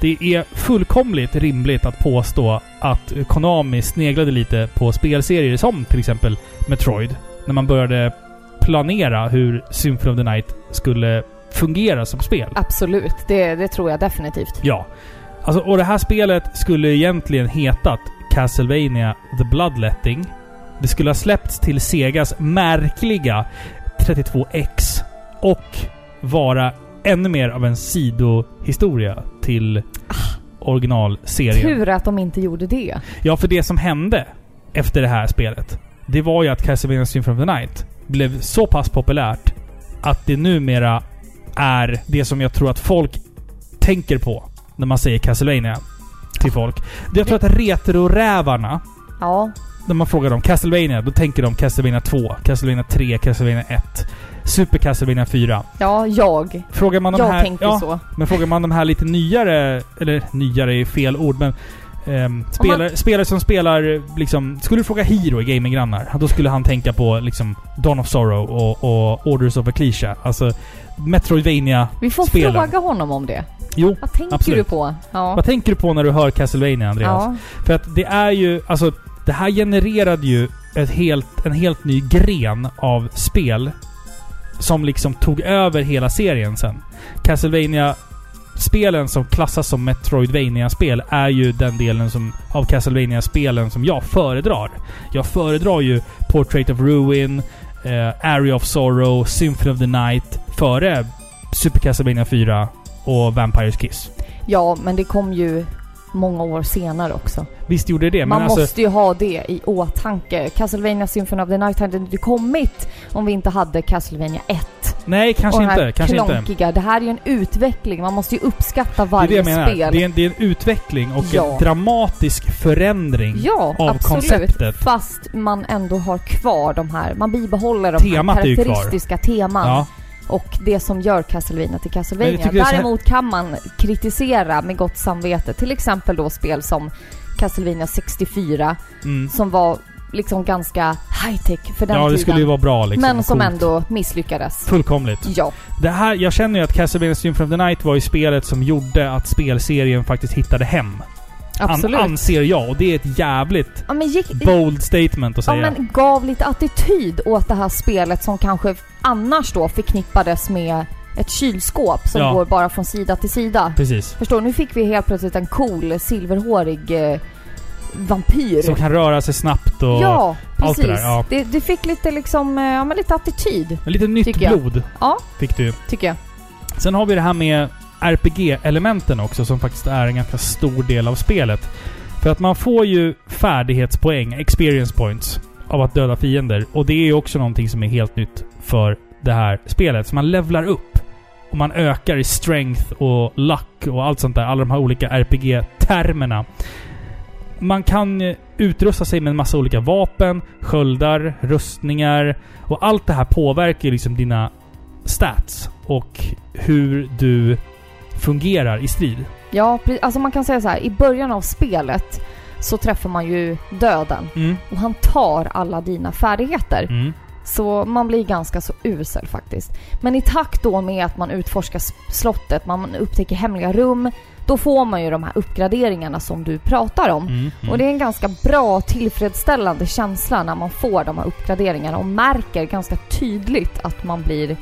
Det är fullkomligt rimligt att påstå att Konami sneglade lite på spelserier som till exempel Metroid. När man började planera hur Symphony of the Night skulle fungera som spel. Absolut. Det, det tror jag definitivt. Ja. Alltså, och det här spelet skulle egentligen hetat Castlevania The Bloodletting. Det skulle ha släppts till Segas märkliga 32X. Och vara ännu mer av en sidohistoria till originalserien. Tur att de inte gjorde det. Ja, för det som hände efter det här spelet, det var ju att Castlevania Symphony of the Night blev så pass populärt att det numera är det som jag tror att folk tänker på när man säger Castlevania till folk. Jag tror att retrorävarna, Ja. när man frågar dem Castlevania, då tänker de Castlevania 2, Castlevania 3, Castlevania 1, Super Castlevania 4. Ja, jag. Frågar man de Jag här... tänker ja, så. men frågar man de här lite nyare, eller nyare är fel ord, men ehm, spelare, spelare som spelar liksom... Skulle du fråga Hiro i Gaminggrannar, då skulle han tänka på liksom Dawn of Sorrow och, och Orders of Ecclesia. Alltså Metroidvania Vi får spelen. fråga honom om det. Jo, Vad tänker Absolut. du på? Ja. vad tänker du på när du hör Castlevania, Andreas? Ja. För att det är ju, alltså det här genererade ju ett helt, en helt ny gren av spel som liksom tog över hela serien sen. Castlevania spelen som klassas som Metroidvania-spel är ju den delen som, av Castlevania-spelen som jag föredrar. Jag föredrar ju Portrait of Ruin, eh, Area of Sorrow, Symphony of the Night före Super Castlevania 4 och Vampires Kiss. Ja, men det kom ju många år senare också. Visst gjorde det, men Man alltså... måste ju ha det i åtanke. Castlevania Symphony of the Night hade inte kommit om vi inte hade Castlevania 1. Nej, kanske och inte. Kanske inte. klonkiga. Det här är ju en utveckling. Man måste ju uppskatta Det är varje det jag menar. spel. Det är, en, det är en utveckling och Ja. en dramatisk förändring Ja, av absolut. konceptet. Fast man ändå har kvar de här, man bibehåller de Temat är här karaktäristiska teman. Ja, Och det som gör Castlevania till Castlevania. det så här- Däremot kan man kritisera med gott samvete. Till exempel då spel som Castlevania 64 mm. som var liksom ganska high-tech för den ja det tiden. skulle ju vara bra liksom. men som Coolt. ändå misslyckades. Fullkomligt. Ja, Det här, jag känner ju att Castlevania Symphony of the Night var ju spelet som gjorde att spelserien faktiskt hittade hem. Absolut. An, anser jag. Och det är ett jävligt ja, men gick, bold statement att ja, säga. men gav lite attityd åt det här spelet som kanske annars då förknippades med ett kylskåp som Ja. går bara från sida till sida. Precis. Förstår du? Nu fick vi helt plötsligt en cool silverhårig eh, vampyr. Som kan röra sig snabbt och... ja, allt precis. det där, ja. Det, det fick lite liksom, eh, ja men lite attityd. Lite nytt blod Ja, fick du. tycker jag. Sen har vi det här med RPG-elementen också som faktiskt är en ganska stor del av spelet. För att man får ju färdighetspoäng, experience points, av att döda fiender. Och det är ju också någonting som är helt nytt för det här spelet. Så man levlar upp. Och man ökar i strength och luck och allt sånt där. Alla de här olika RPG-termerna. Man kan utrusta sig med en massa olika vapen, sköldar, rustningar. Och allt det här påverkar ju liksom dina stats och hur du fungerar i strid. Ja, alltså man kan säga så här. I början av spelet så träffar man ju döden. Mm. Och han tar alla dina färdigheter. Mm. Så man blir ganska så usel faktiskt. Men i takt då med att man utforskar slottet, man upptäcker hemliga rum, då får man ju de här uppgraderingarna som du pratar om. Mm. Mm. Och det är en ganska bra tillfredsställande känsla när man får de här uppgraderingarna och märker ganska tydligt att man blir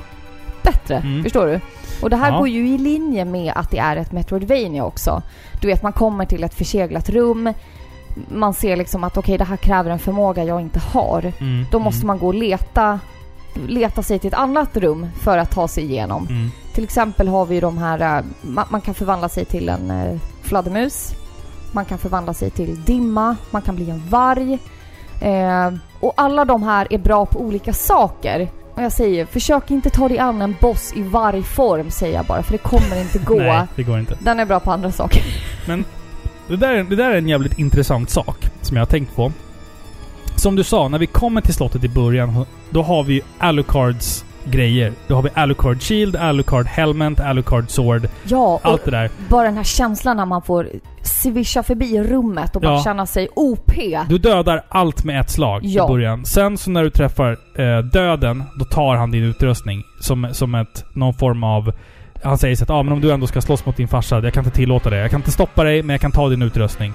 bättre. Mm. Förstår du? Och det här Ja. går ju i linje med att det är ett Metroidvania också. Du vet, man kommer till ett förseglat rum. Man ser liksom att okej, det här kräver en förmåga jag inte har. Mm. Då måste Mm. man gå och leta, leta sig till ett annat rum för att ta sig igenom. Mm. Till exempel har vi ju de här, eh, man, man kan förvandla sig till en eh, fladdermus. Man kan förvandla sig till dimma, man kan bli en varg. Eh, och alla de här är bra på olika saker. Och jag säger, försök inte ta dig an en boss i vargform säger jag bara, för det kommer inte gå. Nej, det går inte. Den är bra på andra saker. Det där, det där är en jävligt intressant sak som jag har tänkt på. Som du sa, när vi kommer till slottet i början, då har vi Alucards grejer. Då har vi Alucard Shield, Alucard Helmet, Alucard Sword, Ja, allt det där. bara den här känslan när man får svischa förbi rummet och bara Ja. känna sig OP. Du dödar allt med ett slag Ja. i början. Sen så när du träffar eh, döden, då tar han din utrustning som, som ett, någon form av... Han säger så att ah, men om du ändå ska slåss mot din farsa, jag kan inte tillåta det. Jag kan inte stoppa dig, men jag kan ta din utrustning.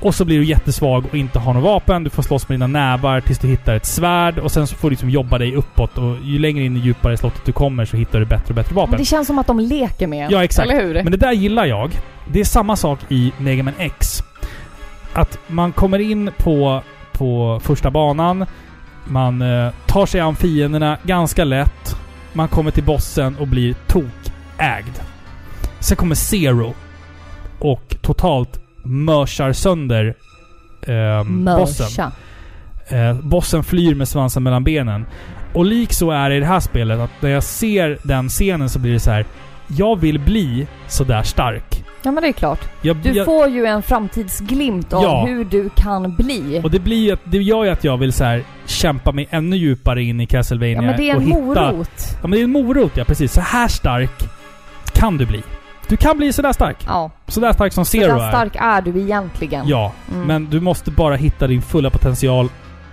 Och så blir du jättesvag och inte har något vapen. Du får slåss med dina nävar tills du hittar ett svärd. Och sen så får du liksom jobba dig uppåt. Och ju längre in i djupare i slottet du kommer så hittar du bättre och bättre vapen. Men det känns som att de leker med Ja, exakt. Eller hur? Men det där gillar jag. Det är samma sak i Mega Man X. Att man kommer in på, på första banan. Man eh, tar sig an fienderna ganska lätt. Man kommer till bossen och blir tokägd. Sen kommer Zero. Och totalt mörsar sönder eh, bossen. Eh, bossen flyr med svansen mellan benen. Och lik så är det i det här spelet att när jag ser den scenen så blir det så här. Jag vill bli sådär stark. Ja men det är klart. Jag, Du jag, får ju en framtidsglimt av Ja. hur du kan bli. och det blir det gör ju att jag vill så här kämpa mig ännu djupare in i Castlevania Ja men det är en hitta... morot. Ja men det är en morot ja, precis. Så här stark kan du bli. Du kan bli sådär stark. Ja. Sådär stark som Zero där är. stark är du egentligen. Ja, Mm. men du måste bara hitta din fulla potential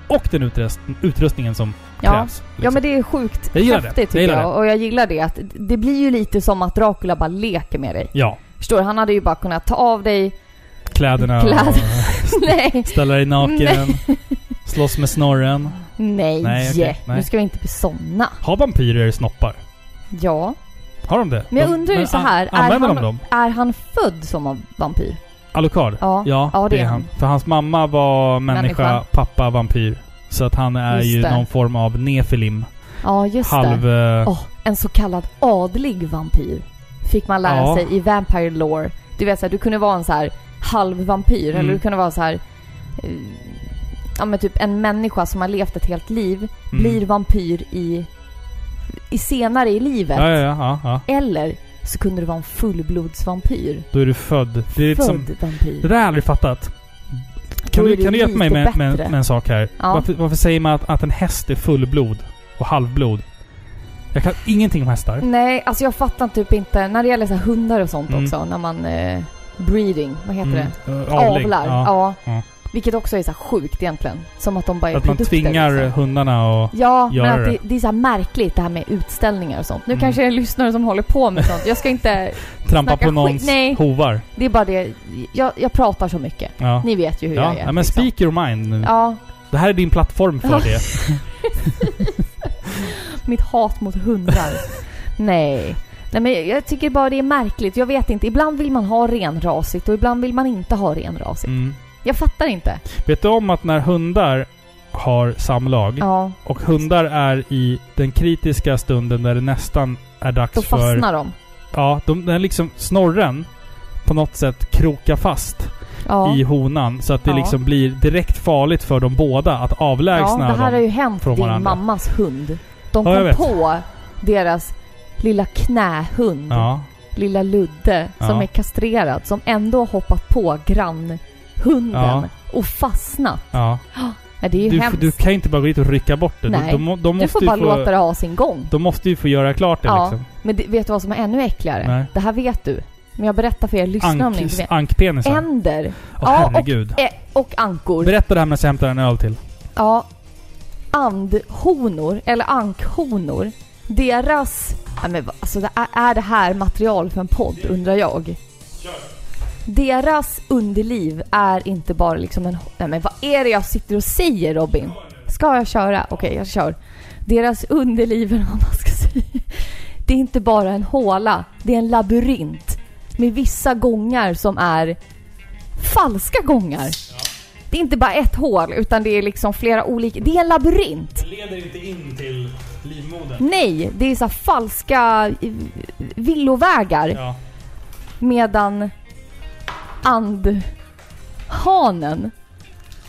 och den utrust, utrustningen som ja. krävs. Ja liksom. men det är sjukt Jag det. häftigt Jag tycker jag. det. Och jag gillar det att det blir ju lite som att Dracula bara leker med dig. Ja. Förstår du? Han hade ju bara kunnat ta av dig... Kläderna Kläder. och Nej! ställa dig naken. slåss med snorren. Nej! Nej, okej. Nej. Nu ska vi inte bli såna. Har vampyrer snoppar? Ja. Har de det? Men jag de, undrar ju så an- här, är Använder han, de är han född som vampyr? Alucard? Ja. Ja, Ja, det är han. För hans mamma var människa, Människa. pappa vampyr. Så att han är Just ju det. någon form av nefilim. Ja, just det. Halv... eh, Åh, en så kallad adlig vampyr. Fick man lära Ja. sig i Vampire Lore. Du vet så här, du kunde vara en så här halv vampyr Mm. eller du kunde vara så här eh, ja men typ en människa som har levt ett helt liv mm. blir vampyr i, i senare i livet. Ja, ja, ja. Eller så kunde du vara en fullblodsvampyr. Då är du född. Det är Född som... vampyr. Det där har jag aldrig fattat. Kan du, det kan du hjälpa mig med, med, med en sak här? Varför, varför säger man att, att en häst är fullblod och halvblod? Jag kan ingenting om hästar. Nej, alltså jag fattar typ inte. När det gäller så hundar och sånt Mm. också. När man... Eh, breeding, vad heter det? Mm. Uh, avling. Avlar. Ja. Ja. Vilket också är så sjukt egentligen. Som att de bara är Att man produkter, tvingar liksom. hundarna och... Ja, men att det, det. är så märkligt det här med utställningar och sånt. Nu Mm. kanske det är lyssnare som håller på med sånt. Jag ska inte... Trampa på någons. Nej. hovar. Det är bara det. Jag, jag pratar så mycket. Ja. Ni vet ju hur ja. jag är. ja, men liksom. speak your mind. Ja, Det här är din plattform för det. mitt hat mot hundar. Nej. Nej men jag tycker bara det är märkligt. Jag vet inte. Ibland vill man ha renrasigt och ibland vill man inte ha renrasigt. Mm. Jag fattar inte. Vet du om att när hundar har samlag Ja, och hundar är i den kritiska stunden där det nästan är dags då för... fastnar de. Ja, de, den liksom snorren på något sätt krokar fast Ja. i honan så att det Ja. liksom blir direkt farligt för dem båda att ja, avlägsna det här har dem. ju hänt din varandra. mammas hund. De Ja, kom på deras lilla knähund. Ja, lilla Ludde som Ja. är kastrerad som ändå har hoppat på grannhunden Ja. och fastnat. ja. Ja, det är ju Du, hemskt. du kan ju inte bara gå dit och rycka bort det. Nej. De, de, de Du får ju bara få, låta det ha sin gång. De måste ju få göra klart det Ja. liksom. Men det, vet du vad som är ännu äckligare? Nej. Det här vet du. Men jag berättar för er lyssnare om ni inte Ank, vet. ankpenisar. Änder. Åh ja, herregud. och, eh, och ankor. Berätta det här medan jag hämtar en öl till. Ja. Andhonor, eller ankhonor. Deras... Ja, men, alltså, det är, är det här material för en podd, undrar jag? Deras underliv är inte bara liksom en... Nej men vad är det jag sitter och säger Robin? Ska jag köra? Okej, jag kör. Deras underliv, eller vad man ska säga. Det är inte bara en håla. Det är en labyrint. Med vissa gångar som är falska gångar. Det är inte bara ett hål, utan det är liksom flera olika... Det är en labyrint. Det leder inte in till livmodern. Nej, det är så falska eh, villovägar. Ja. Medan andhanen,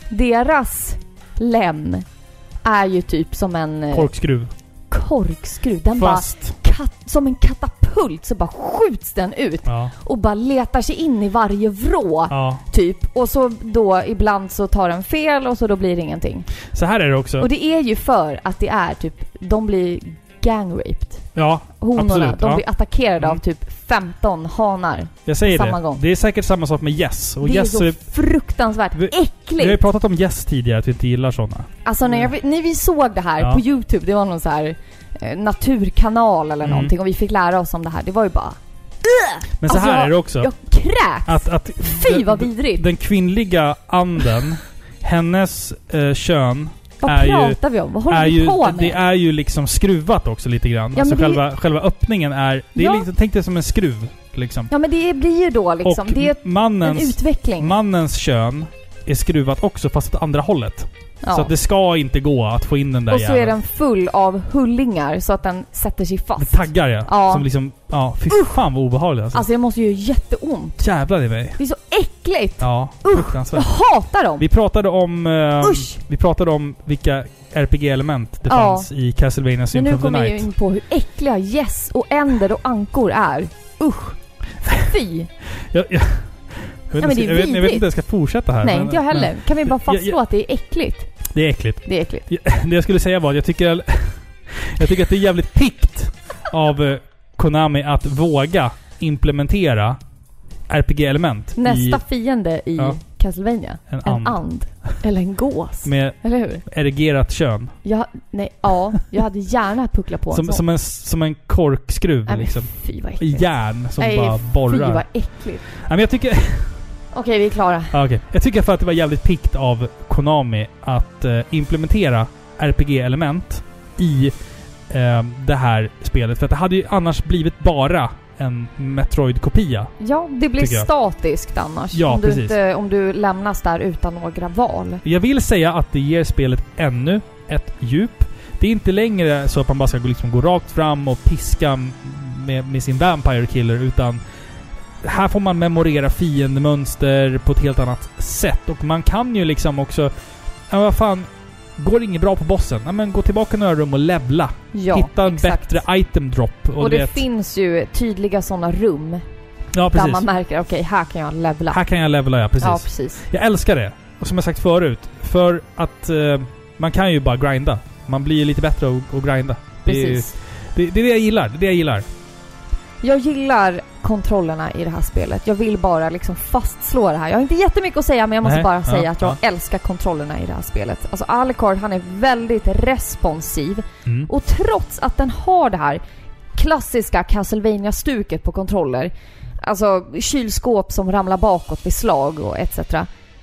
deras lem är ju typ som en eh, Korkskruv. korkskruv. Den Fast... bara, kat, som en katapult så bara skjuts den ut Ja. och bara letar sig in i varje vrå. ja. Typ. Och så då ibland så tar den fel och så då blir det ingenting. Så här är det också. Och det är ju för att det är typ, de blir gang-raped. Ja, Honorna, Absolut, de ja. blir attackerade Mm. av typ 15 hanar. jag säger Samma det. gång. Det är säkert samma sak med gäss. Och det är gäss så är... fruktansvärt Vi- Vi har ju äckligt. pratat om gäss tidigare, att vi inte gillar sådana. Alltså när, jag, när vi såg det här Ja. på Youtube, det var någon så här eh, naturkanal eller Mm. någonting och vi fick lära oss om det här. Det var ju bara... Men så Alltså, här är det också. Jag kräks! Att, att Fy den- vad vidrigt! Den kvinnliga anden, hennes eh, kön vad är ju- pratar vi om? Vad håller är vi ju, på med? det är ju liksom skruvat också lite grann. Ja, alltså men det- själva, själva öppningen är... Det är Ja. liksom, tänk dig som en skruv. Liksom. Ja men det blir ju då liksom, och det är ett- en mannens, utveckling. mannens kön är skruvat också fast åt andra hållet. Ja. Så att det ska inte gå att få in den där och så är jäveln. den full av hullingar så att den sätter sig Med fast. taggar ja. Ja. Som liksom... Ja, fy fan vad obehagligt alltså. Alltså det måste ju göra jätteont. Jävlar i mig. Det är så äckligt! Ja, Usch. Jag fruktansvärt. hatar dem! Vi pratade om... Eh, Usch! vi pratade om vilka RPG-element det Ja. fanns i Castlevania Men Symphony nu of the kommer ju Night. in på hur äckliga gäss och änder och ankor är. Usch! Fy! Jag, jag, jag, vet, men inte- det är jag, vet, jag vet vidrigt. inte hur jag ska fortsätta här. Nej, men- inte jag heller. men Kan vi bara Jag- fastslå att det är äckligt? Det är äckligt. Det är äckligt. Det jag skulle säga var att jag tycker... Jag tycker att det är jävligt pikt av eh, Konami att våga implementera RPG-element Nästa i, fiende i Ja. Castlevania. En En and. and. Eller en gås. med Eller hur? erigerat kön. Jag, nej, ja. Jag hade gärna pucklat på en Som, sån. som, en, som en korkskruv Nej, liksom. Fy vad I äckligt. järn som Nej, bara Fy borrar. vad äckligt. Nej, men jag tycker... Okej, vi är klara. Ja, okej. Jag tycker för att det var jävligt pikt av Konami att eh, implementera RPG-element i eh, det här spelet. För att det hade ju annars blivit bara en Metroid-kopia. Ja, det blir statiskt annars. Ja, om, du precis. inte, om du lämnas där utan några val. Jag vill säga att det ger spelet ännu ett djup. Det är inte längre så att man bara ska gå, liksom gå rakt fram och piska med, med sin Vampire Killer, utan här får man memorera fiendemönster på ett helt annat sätt. Och man kan ju liksom också... Ja, vad fan. Går det inget bra på bossen? Ja, men gå tillbaka några rum och levla. Ja, Hitta en exakt. bättre item drop. Och, Och det vet- finns ju tydliga sådana rum Ja, där precis. man märker okej, här kan jag levla. Här kan jag levla, ja. Precis. Ja, precis. Jag älskar det. Och som jag sagt förut. För att eh, man kan ju bara grinda. Man blir ju lite bättre att att grinda. Det är, precis. det, det är det jag gillar. Det är det jag gillar. Jag gillar kontrollerna i det här spelet. Jag vill bara liksom fastslå det här. Jag har inte jättemycket att säga men jag måste Nej, bara ja, säga att jag ja. älskar kontrollerna i det här spelet. Alltså Alucard han är väldigt responsiv Mm. och trots att den har det här klassiska castlevania stuket på kontroller, alltså kylskåp som ramlar bakåt vid slag och etc.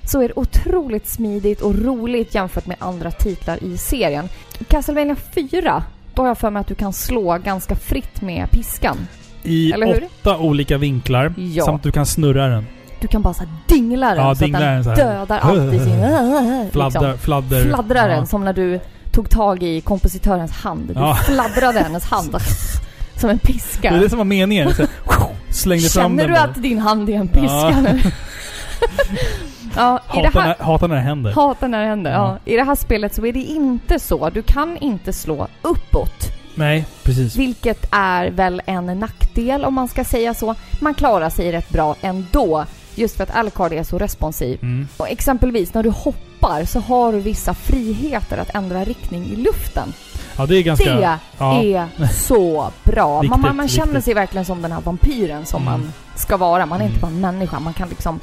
Så är det otroligt smidigt och roligt jämfört med andra titlar i serien. Castlevania 4, då har jag för mig att du kan slå ganska fritt med piskan. I åtta olika vinklar. Ja. Samt du kan snurra den. Du kan bara så dingla den Ja, så dingla att den den dödar allt i sin... Fladder, liksom. Fladdrar ja. den som när du tog tag i kompositörens hand. Du Ja. fladdrade hennes hand som en piska. Det är det som var meningen. Så, slängde fram Känner den du bara. att din hand är en piska Ja. nu? ja, Hatar, här... när, hatar när det händer. Hatar när det händer. Ja. I det här spelet så är det inte så. Du kan inte slå uppåt. Nej, precis. Vilket är väl en nackdel om man ska säga så. Man klarar sig rätt bra ändå. Just för att Alucard är så responsiv. Mm. Och exempelvis när du hoppar så har du vissa friheter att ändra riktning i luften. Ja, det är ganska... det ja. är så bra. man, man, man Viktigt, känner viktigt. sig verkligen som den här vampyren som Mm. man ska vara. Man är inte bara Mm. en människa. Man kan liksom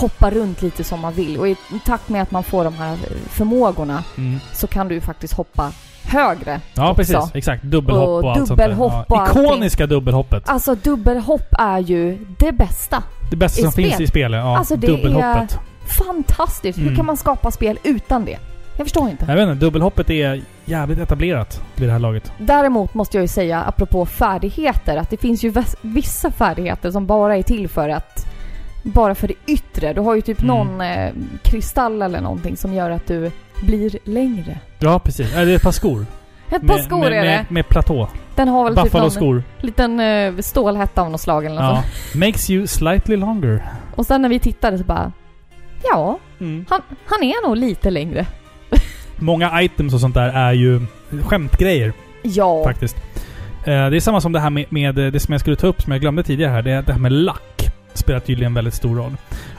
hoppa runt lite som man vill. Och i takt med att man får de här förmågorna Mm. så kan du ju faktiskt hoppa högre. Ja, också. precis. Exakt. Dubbelhopp och, Och allt sånt där. dubbelhopp ja. och. Ikoniska dubbelhoppet. Alltså dubbelhopp är ju det bästa. Det bästa som spel. finns i spelet. Ja, Alltså, det dubbelhoppet. Fantastiskt! Hur Mm. kan man skapa spel utan det? Jag förstår inte. Jag vet inte, dubbelhoppet är jävligt etablerat vid det här laget. Däremot måste jag ju säga, apropå färdigheter, att det finns ju vissa färdigheter som bara är till för att... Bara för det yttre. Du har ju typ Mm. någon eh, kristall eller någonting som gör att du blir längre. Ja, precis. Är ett par skor. Ett par med, skor med, är det. med, med platå. Den har väl typ någon Buffalo-skor. liten eh, stålhätta av något slag eller något Ja. Makes you slightly longer. Och sen när vi tittade så bara... Ja, Mm. han, han är nog lite längre. Många items och sånt där är ju skämtgrejer Ja. faktiskt. Eh, det är samma som det här med, med eh, det som jag skulle ta upp, som jag glömde tidigare här. Det, är det här med lack. Spelar tydligen väldigt stor roll.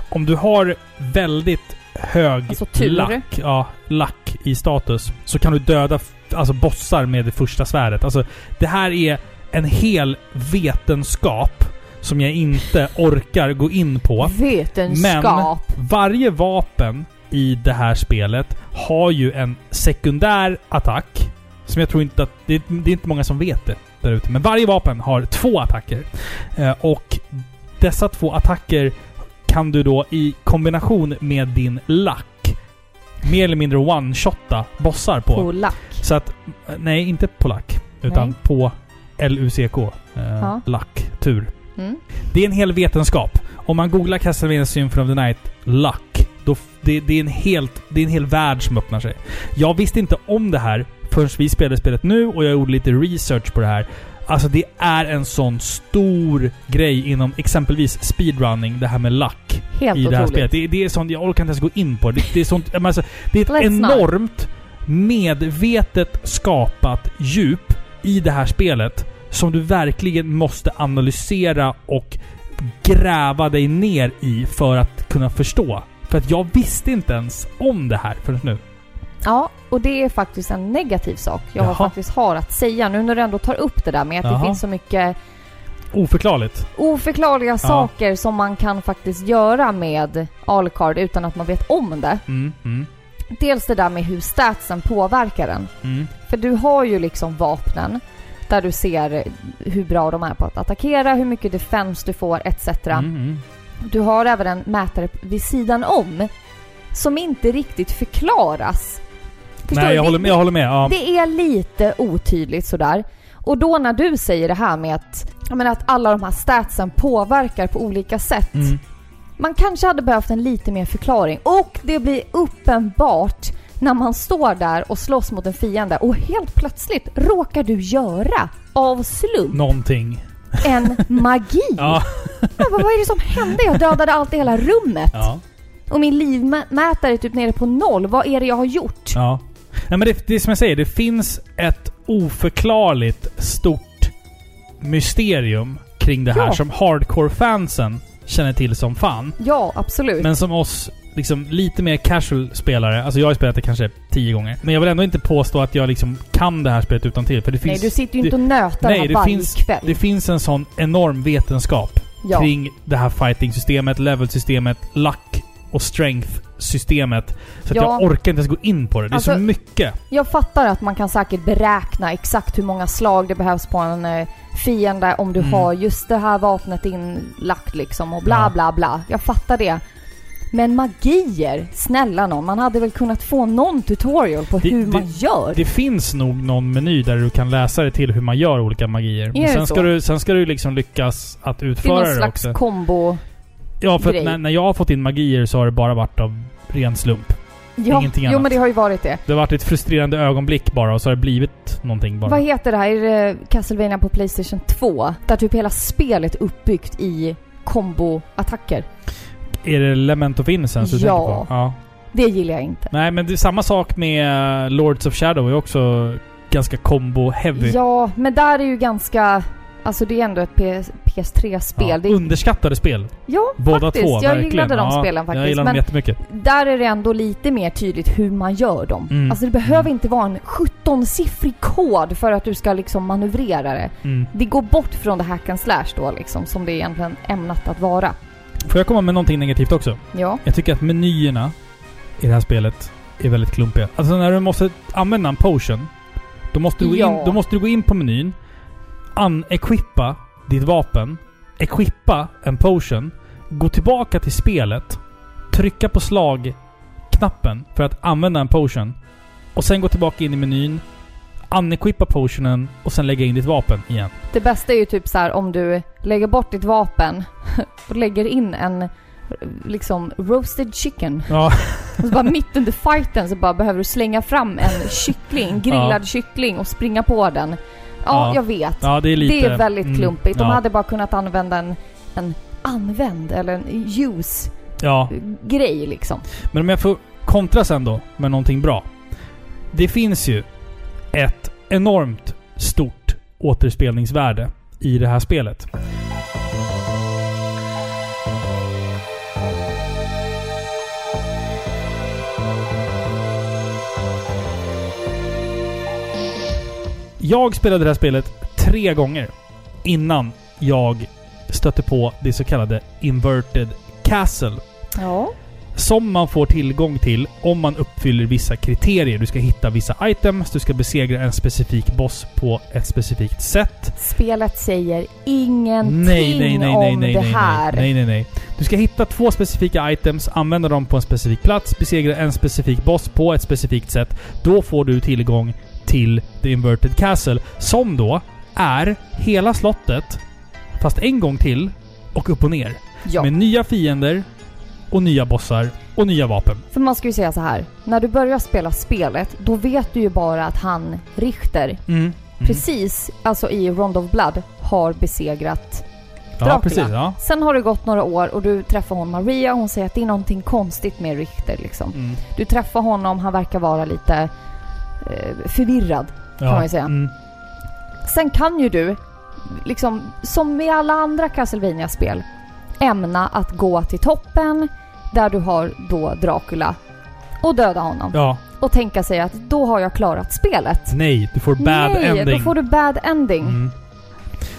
Om du har väldigt hög Alltså tur. lack, ja, lack i status, så kan du döda alltså bossar med det första svärdet. Alltså, det här är en hel vetenskap som jag inte orkar gå in på. Vetenskap. Varje vapen i det här spelet har ju en sekundär attack. Som jag tror inte att... Det, det är inte många som vet det där ute. Men varje vapen har två attacker. Eh, och dessa två attacker kan du då i kombination med din lack mer eller mindre one-shotta bossar på. På lack. Så att... Nej, inte på lack. Utan Nej. på LUCK. Eh, Ja. Lack. Tur. Mm. Det är en hel vetenskap. Om man googlar Castlevania Symphony of the Night Luck, då det, det, är en helt, det är en hel värld som öppnar sig. Jag visste inte om det här förrän vi spelade spelet nu och jag gjorde lite research på det här. Alltså det är en sån stor grej inom exempelvis speedrunning, det här med luck Helt i det här otroligt. spelet. Det, det är sånt, jag orkar inte ens gå in på det. Det, är sånt, alltså, det är ett Let's not. enormt medvetet skapat djup i det här spelet som du verkligen måste analysera och gräva dig ner i för att kunna förstå. För att jag visste inte ens om det här förrän nu. Ja, och det är faktiskt en negativ sak jag Jaha. faktiskt har att säga nu när du ändå tar upp det där med att Jaha. det finns så mycket Oförklarligt. oförklarliga saker som man kan faktiskt göra med Alucard utan att man vet om det. Mm, mm, Dels det där med hur statsen påverkar den. mm. För du har ju liksom vapnen där du ser hur bra de är på att attackera, hur mycket defense du får etc. Mm, mm. Du har även en mätare vid sidan om som inte riktigt förklaras. Förstår Nej, du? jag Det- håller med. Jag håller med. Ja. Det är lite otydligt sådär. Och då när du säger det här med att, jag menar att alla de här statsen påverkar på olika sätt. Mm. Man kanske hade behövt en lite mer förklaring. Och det blir uppenbart när man står där och slåss mot en fiende och helt plötsligt råkar du göra av slump Någonting. en magi. Ja. Vad, vad är det som hände? Jag dödade allt i hela rummet. Ja. Och min livmätare är typ nere på noll. Vad är det jag har gjort? Ja. Nej, men det, det är som jag säger, det finns ett oförklarligt stort mysterium kring det här Ja. som hardcore-fansen känner till som fan. Ja, absolut. Men som oss liksom lite mer casual spelare, alltså jag har spelat det kanske tio gånger. Men jag vill ändå inte påstå att jag liksom kan det här spelet utan till för det Nej, finns... du sitter ju inte och nötar nej, det varje finns- kväll. Det finns en sån enorm vetenskap ja. kring det här fighting-systemet, level-systemet, luck och strength-systemet. Så att Ja. jag orkar inte ens gå in på det. Det är så Alltså- mycket. Jag fattar att man kan säkert beräkna exakt hur många slag det behövs på en eh, fiende om du Mm. har just det här vapnet inlagt liksom och bla Ja. bla bla. Jag fattar det. Men magier, snälla någon. Man hade väl kunnat få någon tutorial på Det- hur det- man gör. Det finns nog någon meny där du kan läsa dig till hur man gör olika magier. Men det sen ska, så? du, sen ska du liksom lyckas att det är utföra någon det slags också. kombo. Ja, för grej. när, när jag har fått in magier så har det bara varit av ren slump. Ja, Ingenting jo annat. men det har ju varit det. Det har varit ett frustrerande ögonblick bara och så har det blivit någonting bara. Vad heter det här? Är det Castlevania på Playstation 2? Där typ hela spelet är uppbyggt i komboattacker. Är det Lament of Innocence du Ja. tänker på? Ja. Det gillar jag inte. Nej, men det är samma sak med eh, Lords of Shadow är också ganska combo-heavy. Ja, men där är ju ganska... Alltså det är ändå ett PS, PS3-spel. Ja, det är, underskattade spel. ja, Båda faktiskt. två, jag verkligen. gillade de ja, spelen faktiskt. Jag gillar dem jättemycket. där är det ändå lite mer tydligt hur man gör dem. Mm. Alltså det behöver Mm. inte vara en 17-siffrig kod för att du ska liksom manövrera det. Mm. Det går bort från det hack and slash då liksom, som det är egentligen ämnat att vara. Får jag komma med någonting negativt också? Ja. Jag tycker att menyerna i det här spelet är väldigt klumpiga. Alltså när du måste använda en potion, då måste du gå, Ja. in, då måste du gå in på menyn, unequippa ditt vapen, equippa en potion, gå tillbaka till spelet, trycka på slagknappen för att använda en potion och sen gå tillbaka in i menyn, unequippa potionen och sen lägga in ditt vapen igen. Det bästa är ju typ så här om du lägger bort ditt vapen och lägger in en liksom roasted chicken. Ja, Och så bara mitt under fighten så bara behöver du slänga fram en kyckling, grillad Ja. kyckling och springa på den. Ja, Ja. jag vet. ja det är lite... det är väldigt mm, klumpigt. De ja, hade bara kunnat använda en, en använd eller en use-grej Ja, liksom. Men om jag får kontra sen då med någonting bra. Det finns ju ett enormt stort återspelningsvärde i det här spelet. Jag spelade det här spelet tre gånger innan jag stötte på det så kallade Inverted Castle Ja. som man får tillgång till om man uppfyller vissa kriterier. Du ska hitta vissa items, du ska besegra en specifik boss på ett specifikt sätt. Spelet säger ingenting Nej, nej, nej, nej, om nej, det nej, här. nej, nej, nej. Du ska hitta två specifika items, använda dem på en specifik plats, besegra en specifik boss på ett specifikt sätt. Då får du tillgång till The Inverted Castle, som då är hela slottet, fast en gång till och upp och ner. Ja. Med nya fiender och nya bossar och nya vapen. För man ska ju säga så här. När du börjar spela spelet, då vet du ju bara att han, Richter, Mm. precis, alltså i Round of Blood, har besegrat Ja, Dracula. precis. Ja. Sen har det gått några år och du träffar hon Maria och hon säger att det är någonting konstigt med Richter liksom. Mm. Du träffar honom, han verkar vara lite eh, förvirrad. ja. man ju säga. Mm. Sen kan ju du, liksom som med alla andra castlevania spel ämna att gå till toppen där du har då Dracula och döda honom. Ja. Och tänka sig att då har jag klarat spelet. Nej, du får bad Nej, ending. då får du bad ending. Mm.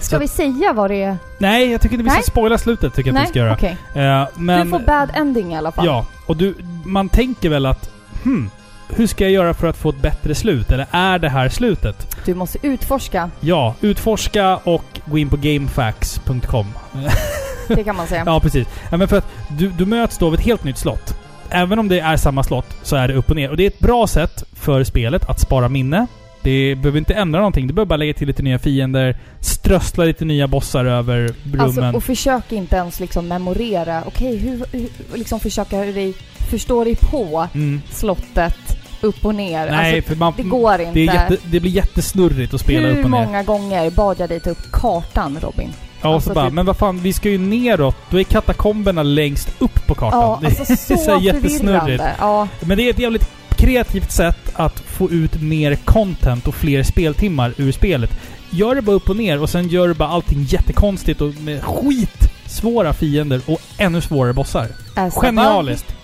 Ska Så- vi säga vad det är? Nej, jag tycker inte vi ska Nej. spoila slutet. Tycker jag Nej, att vi ska göra. okej. Eh, men, Du får bad ending i alla fall. Ja, och du, man tänker väl att hmm, hur ska jag göra för att få ett bättre slut? Eller är det här slutet? Du måste utforska, Ja, utforska och gå in på gamefax.com. det kan man säga. ja, precis. Ja, men för att du, du möts då av ett helt nytt slott. även om det är samma slott så är det upp och ner. Och det är ett bra sätt för spelet att spara minne. Det behöver inte ändra någonting. Du behöver bara lägga till lite nya fiender, strössla lite nya bossar över rummen. Alltså, och försök inte ens liksom memorera. Okej, hur, hur... Liksom försöka dig... Förstå dig på mm. slottet upp och ner. Nej, alltså, för man, det går inte. Det, jätte, det blir jättesnurrigt att spela hur upp och ner. många gånger bad jag dig ta upp kartan, Robin? Ja, och Alltså så bara, typ- men vad fan, vi ska ju neråt. Då är katakomberna längst upp på kartan. Ja, det alltså så, är så här jättesnurrigt. Ja, Men det är ett jävligt kreativt sätt att få ut mer content och fler speltimmar ur spelet. Gör det bara upp och ner och sen gör du bara allting jättekonstigt och med skit svåra fiender och ännu svårare bossar. as Genialiskt!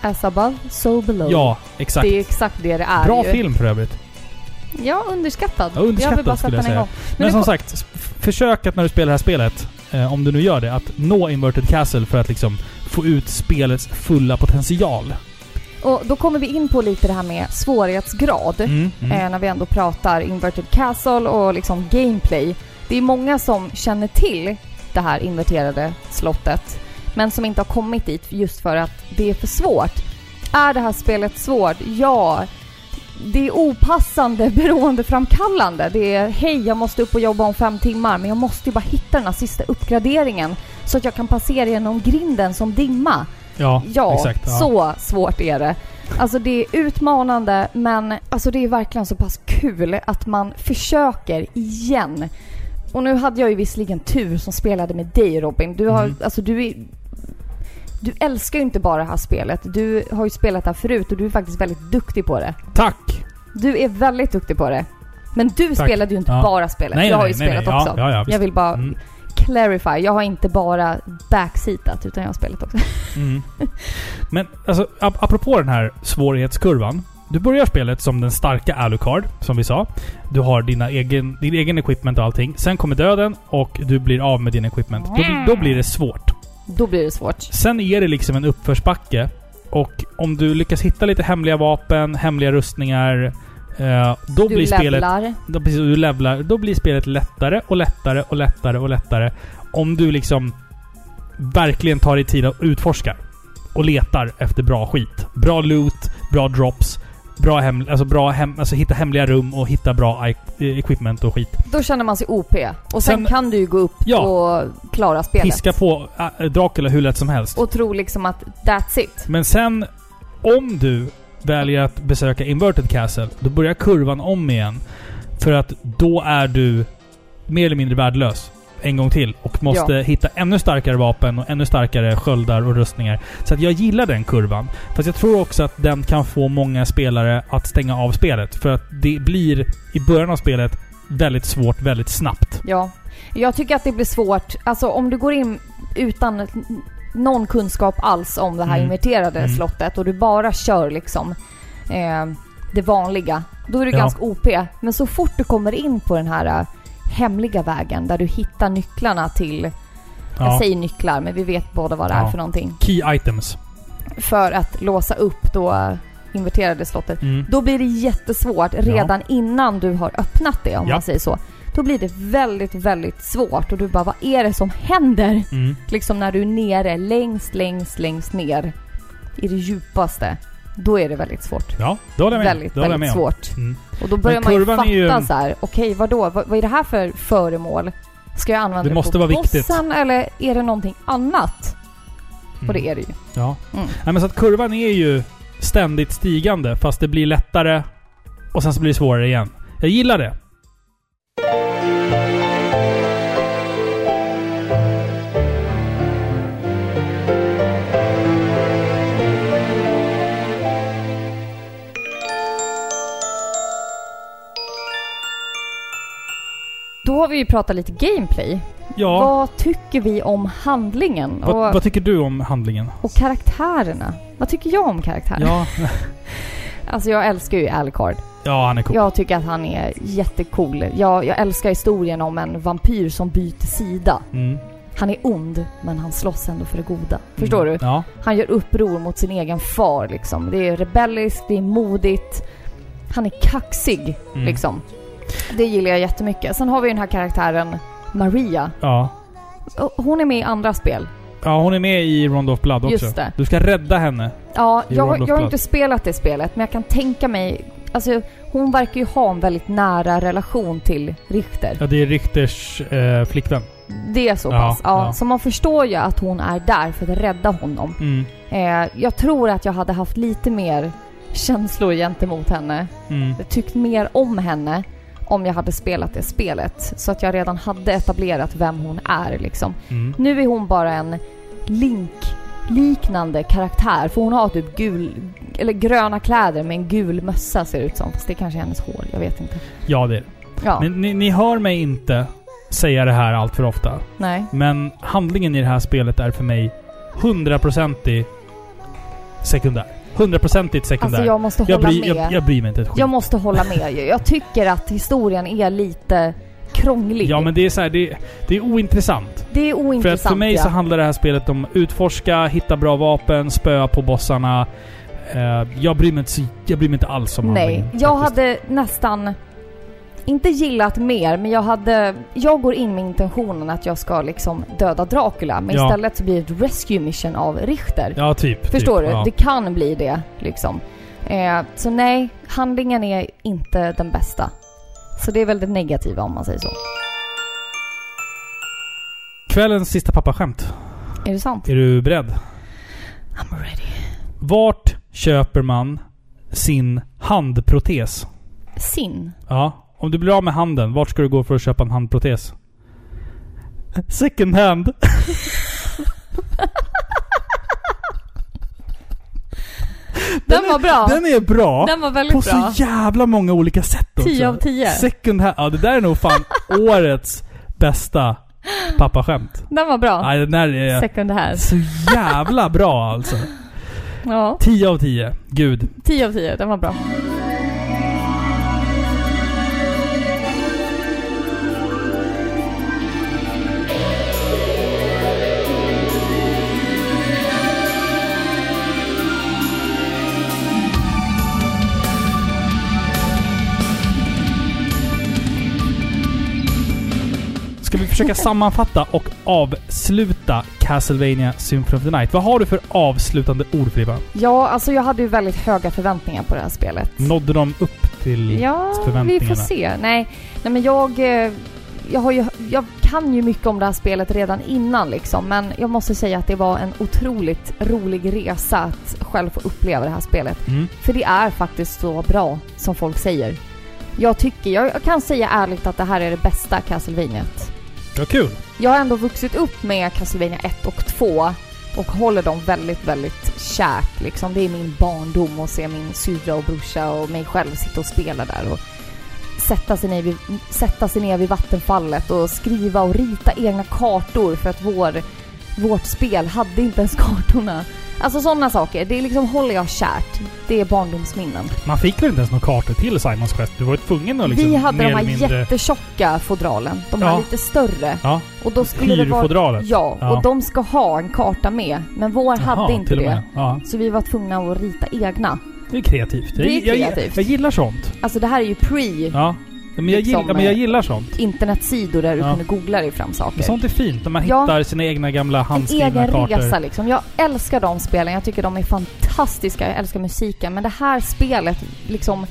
As above, so below. Ja, exakt. Det är exakt det det är Bra ju. film för övrigt. Ja, underskattad. Ja, underskattad jag vill bara skulle jag säga. Men, det som sagt, försök att när du spelar det här spelet, eh, om du nu gör det, att nå Inverted Castle för att liksom få ut spelets fulla potential. Och då kommer vi in på lite det här med svårighetsgrad. Mm, mm. Eh, när vi ändå pratar Inverted Castle och liksom gameplay. Det är många som känner till det här inverterade slottet. Men som inte har kommit dit just för att det är för svårt. Är det här spelet svårt? Ja. Det är opassande beroendeframkallande. Det är hej, jag måste upp och jobba om fem timmar men jag måste ju bara hitta den här sista uppgraderingen så att jag kan passera genom grinden som dimma. Ja, Ja, exakt. Ja. så svårt är det. Alltså det är utmanande men alltså det är verkligen så pass kul att man försöker igen. Och nu hade jag ju visserligen tur som spelade med dig Robin. Du har, Mm. alltså du är... Du älskar ju inte bara det här spelet. Du har ju spelat det här förut och du är faktiskt väldigt duktig på det. Tack! Du är väldigt duktig på det. Men du Tack. spelade ju inte Ja. bara spelet. Nej, jag har ju nej, spelat nej. också. Ja, ja, jag vill bara Mm. clarify. Jag har inte bara backseatat utan jag har spelat också. Mm. Men alltså, ap- apropå den här svårighetskurvan. Du börjar spelet som den starka Alucard, som vi sa. Du har dina egen, din egen equipment och allting. Sen kommer döden och du blir av med din equipment. Då, då blir det svårt. Då blir det svårt. Sen är det liksom en uppförsbacke. Och om du lyckas hitta lite hemliga vapen, hemliga rustningar. Eh, då Du blir spelet... levlar. Då, precis, du levlar, då blir spelet lättare och lättare och lättare och lättare. Om du liksom verkligen tar dig tid att utforska. Och letar efter bra skit. Bra loot, bra drops, bra hem, alltså bra hem, alltså hitta hemliga rum och hitta bra equipment och skit. Då känner man sig OP. Och sen, Sen- kan du ju gå upp Ja. och klara spelet. Piska på äh, Dracula hur lätt som helst. Och tro liksom att that's it. Men sen, om du väljer att besöka Inverted Castle, då börjar kurvan om igen. För att då är du mer eller mindre värdelös en gång till och måste Ja. hitta ännu starkare vapen och ännu starkare sköldar och rustningar. Så att jag gillar den kurvan. Fast jag tror också att den kan få många spelare att stänga av spelet. För att det blir i början av spelet väldigt svårt väldigt snabbt. Ja. Jag tycker att det blir svårt. Alltså om du går in utan någon kunskap alls om det här Mm. inverterade Mm. slottet och du bara kör liksom eh, det vanliga. Då är du Ja. ganska OP. Men så fort du kommer in på den här eh, hemliga vägen där du hittar nycklarna till... Jag Ja. säger nycklar, men vi vet båda vad det är Ja. för någonting. Key items. För att låsa upp då inverterade slottet. Mm. Då blir det jättesvårt redan innan du har öppnat det, om Ja. man säger så. Då blir det väldigt, väldigt svårt och du bara, vad är det som händer? Mm. Liksom när du är nere, längst, längst, längst ner i det djupaste. Då är det väldigt svårt. Ja, det håller jag med. Väldigt, Det jag väldigt med svårt. Mm. Och då börjar man ju fatta ju- så här, okej vadå? Vad, vad är det här för föremål? Ska jag använda Det det, måste på vara viktigt. bossen eller är det någonting annat? Och Mm. det är det ju. Ja. Mm. Nej, men så att kurvan är ju ständigt stigande fast det blir lättare och sen så blir det svårare igen. Jag gillar det. Då har vi ju pratat lite gameplay. Ja. Vad tycker vi om handlingen? Vad, och, vad tycker du om handlingen? och karaktärerna? Vad tycker jag om karaktärerna? Ja, Alltså jag älskar ju Alucard. ja han är cool. Jag tycker att han är jättecool. Jag, jag älskar historien om en vampyr som byter sida. Mm. Han är ond, men han slåss ändå för det goda. Förstår Mm. du? Ja. Han gör uppror mot sin egen far liksom. Det är rebelliskt, det är modigt. Han är kaxig Mm. liksom. Det gillar jag jättemycket. Sen har vi den här karaktären Maria. Ja. Hon är med i andra spel. Ja, hon är med i Round of Blood också. Just det. Du ska rädda henne. Ja, jag, of jag har inte spelat det spelet, men jag kan tänka mig... Alltså, hon verkar ju ha en väldigt nära relation till Richter. Ja, det är Richters eh, flickvän. Det är så Ja, pass. Ja, ja. Så man förstår ju att hon är där för att rädda honom. Mm. Eh, jag tror att jag hade haft lite mer känslor gentemot henne. Mm. Tyckt mer om henne om jag hade spelat det spelet. Så att jag redan hade etablerat vem hon är liksom. Mm. Nu är hon bara en Link-liknande karaktär. För hon har typ gul, eller gröna kläder med en gul mössa ser det ut som. Fast det kanske är hennes hår, jag vet inte. Ja, det är. Ja, Ni, ni, ni hör mig inte säga det här allt för ofta. nej. Men handlingen i det här spelet är för mig 100% sekundär. 100% sekundär. Alltså jag måste jag, hålla bryr, med. jag, jag bryr mig inte ett skit. Jag måste hålla med. Jag tycker att historien är lite krånglig. Ja men det är så här, det, det är ointressant. det är För ointressant att för mig ja. så handlar det här spelet om utforska, hitta bra vapen, spöa på bossarna. Eh, jag, bryr mig inte, jag bryr mig inte alls om Nej, handlingen, jag faktiskt. hade nästan inte gillat mer, men jag hade... Jag går in med intentionen att jag ska liksom döda Dracula, men Ja. istället så blir det ett rescue mission av Richter. Ja, typ. Förstår typ, du? Ja. Det kan bli det, liksom. Eh, så nej, handlingen är inte den bästa. Så det är väl det negativa om man säger så. Kvällens sista pappaskämt. Är det sant? Är du beredd? I'm ready. Vart köper man sin handprotes? Sin? Ja. Om du blir av med handen, vart ska du gå för att köpa en handprotes? Second hand. Den var bra! Den är bra. Den var väldigt på bra. så jävla många olika sätt också. 10 av 10. Second hand. Ja, det där är nog fan årets bästa pappaskämt. Den var bra. Nej, den där är Second hand. så jävla bra alltså. Ja. 10 av 10. Gud. 10 av 10, den var bra. Försöka sammanfatta och avsluta Castlevania Symphony of the Night? Vad har du för avslutande ord Filippa? Ja, alltså jag hade ju väldigt höga förväntningar på det här spelet. Nådde de upp till Ja, vi förväntningarna? får se. Nej, nej men jag... eh, Jag, har ju, jag kan ju mycket om det här spelet redan innan liksom, men jag måste säga att det var en otroligt rolig resa att själv få uppleva det här spelet. Mm. För det är faktiskt så bra som folk säger. Jag tycker, jag, jag kan säga ärligt att det här är det bästa Castlevaniat. Vad kul. Jag har ändå vuxit upp med Castlevania 1 och 2 och håller dem väldigt, väldigt kärt. Liksom. Det är min barndom att se min syrra och brorsa och mig själv sitta och spela där och sätta sig, ner vid, sätta sig ner vid vattenfallet och skriva och rita egna kartor för att vår, vårt spel hade inte ens kartorna. Alltså sådana saker, det är liksom håller jag kärt. Det är barndomsminnen. Man fick väl inte ens några kartor till Simons Quest? Du var ju tvungen att liksom Vi hade de här mindre... jättetjocka fodralen. De här Ja. lite större. Ja, Och då skulle det vara... Ja, Ja. och de ska ha en karta med. Men vår hade Jaha, inte det. Ja, Så vi var tvungna att rita egna. det är kreativt. Det är jag, Jag, kreativt. jag gillar sånt. Alltså det här är ju pre Ja. Men jag, Liksom, gillar, men jag gillar sånt. internetsidor där du Ja. kunde googla dig fram saker. Sånt är fint. När man Ja. hittar sina egna gamla en handskrivna egen kartor. resa liksom. Jag älskar de spelen. Jag tycker de är fantastiska. Jag älskar musiken. Men det här spelet liksom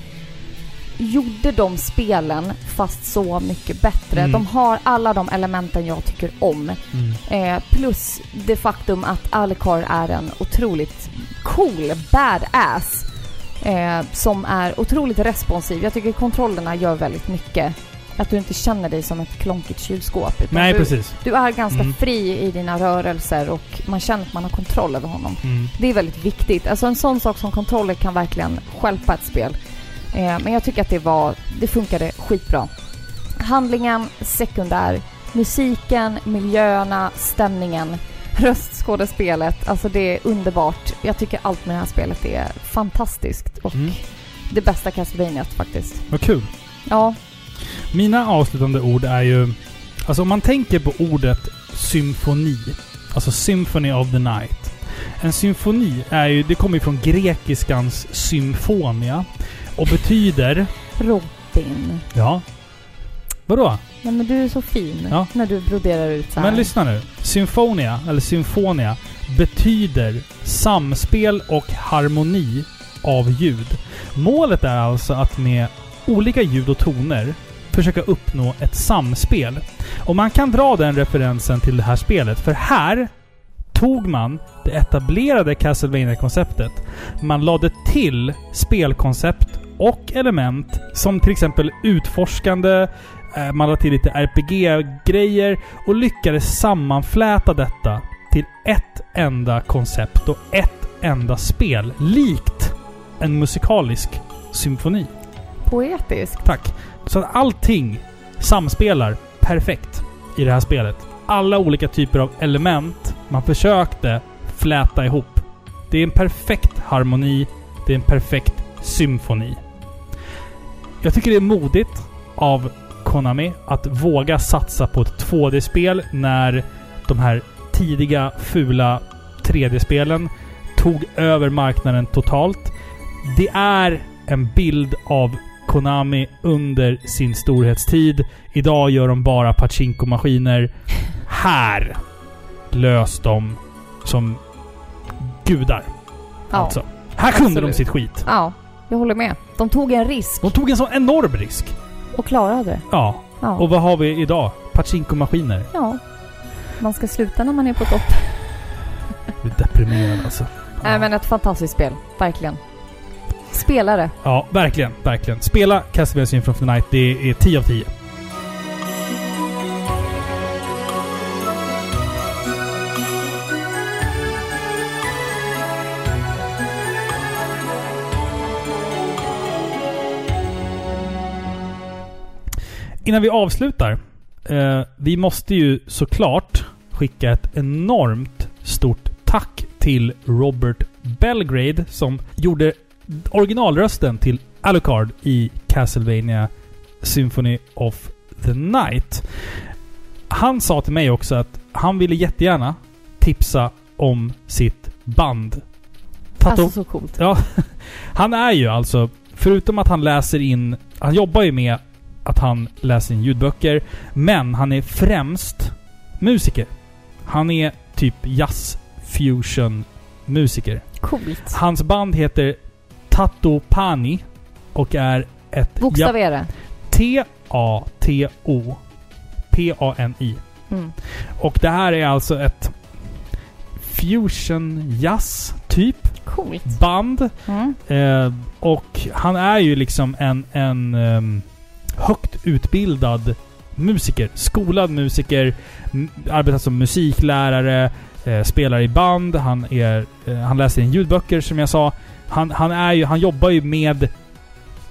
gjorde de spelen fast så mycket bättre. Mm. De har alla de elementen jag tycker om. Mm. Eh, plus det faktum att Alucard är en otroligt cool badass. Eh, som är otroligt responsiv. Jag tycker kontrollerna gör väldigt mycket. Att du inte känner dig som ett klonkigt kylskåp. utan Nej, du, precis. du är ganska Mm. fri i dina rörelser och man känner att man har kontroll över honom. Mm. Det är väldigt viktigt. Alltså en sån sak som kontroller kan verkligen stjälpa ett spel. Eh, men jag tycker att det var, det funkade skitbra. Handlingen, sekundär. Musiken, miljöerna, stämningen, röstskådespelet. Alltså det är underbart. Jag tycker allt med det här spelet är fantastiskt och Mm. det bästa Castlevania faktiskt. Vad kul. Ja, Mina avslutande ord är ju... Alltså om man tänker på ordet symfoni. Alltså Symphony of the Night. En symfoni är ju... Det kommer ju från grekiskans symfonia. Och betyder... Robin. Ja. Vadå? Ja, men du är så fin Ja. när du broderar ut så här. Men lyssna nu. Symfonia, eller symfonia, betyder samspel och harmoni av ljud. Målet är alltså att med olika ljud och toner försöka uppnå ett samspel. Och man kan dra den referensen till det här spelet, för här tog man det etablerade castlevania konceptet Man lade till spelkoncept och element som till exempel utforskande, man lade till lite RPG-grejer och lyckades sammanfläta detta till ett enda koncept och ett enda spel. Likt en musikalisk symfoni. Poetisk. Tack. Så att allting samspelar perfekt i det här spelet. Alla olika typer av element man försökte fläta ihop. Det är en perfekt harmoni. Det är en perfekt symfoni. Jag tycker det är modigt av Konami att våga satsa på ett 2D-spel när de här tidiga fula 3D-spelen tog över marknaden totalt. Det är en bild av Konami under sin storhetstid. Idag gör de bara pachinko-maskiner. Här lös de som gudar. Ja. Alltså. Här kunde de Absolut. sitt skit. ja, jag håller med. De tog en risk De tog en sån enorm risk. Och klarade det. Ja. Ja. Och vad har vi idag? Pachinko-maskiner. ja. Man ska sluta när man är på topp. Jag blir deprimerad alltså. Nej men ett fantastiskt spel. Verkligen. Spelare. Ja, verkligen. Verkligen. Spela Castlevania Symphony of the Night. Det är 10 av 10. Innan vi avslutar. Eh, vi måste ju såklart skicka ett enormt stort tack till Robert Belgrade som gjorde originalrösten till Alucard i Castlevania Symphony of the Night. Han sa till mig också att han ville jättegärna tipsa om sitt band. Tato Alltså så coolt. Ja, han är ju alltså, förutom att han läser in, han jobbar ju med att han läser in ljudböcker, men han är främst musiker. Han är typ jazz fusion musiker. Coolt. Hans band heter Tato Pani och är ett Bokstavera. T-A-T-O P-A-N-I. Mm. Och det här är alltså ett fusion jazz typ Coolt. band. Mm. Eh, och han är ju liksom en, en ehm, högt utbildad musiker. Skolad musiker. Arbetar som musiklärare. Eh, spelar i band. Han, är, eh, han läser in ljudböcker som jag sa. Han, han, är ju, han jobbar ju med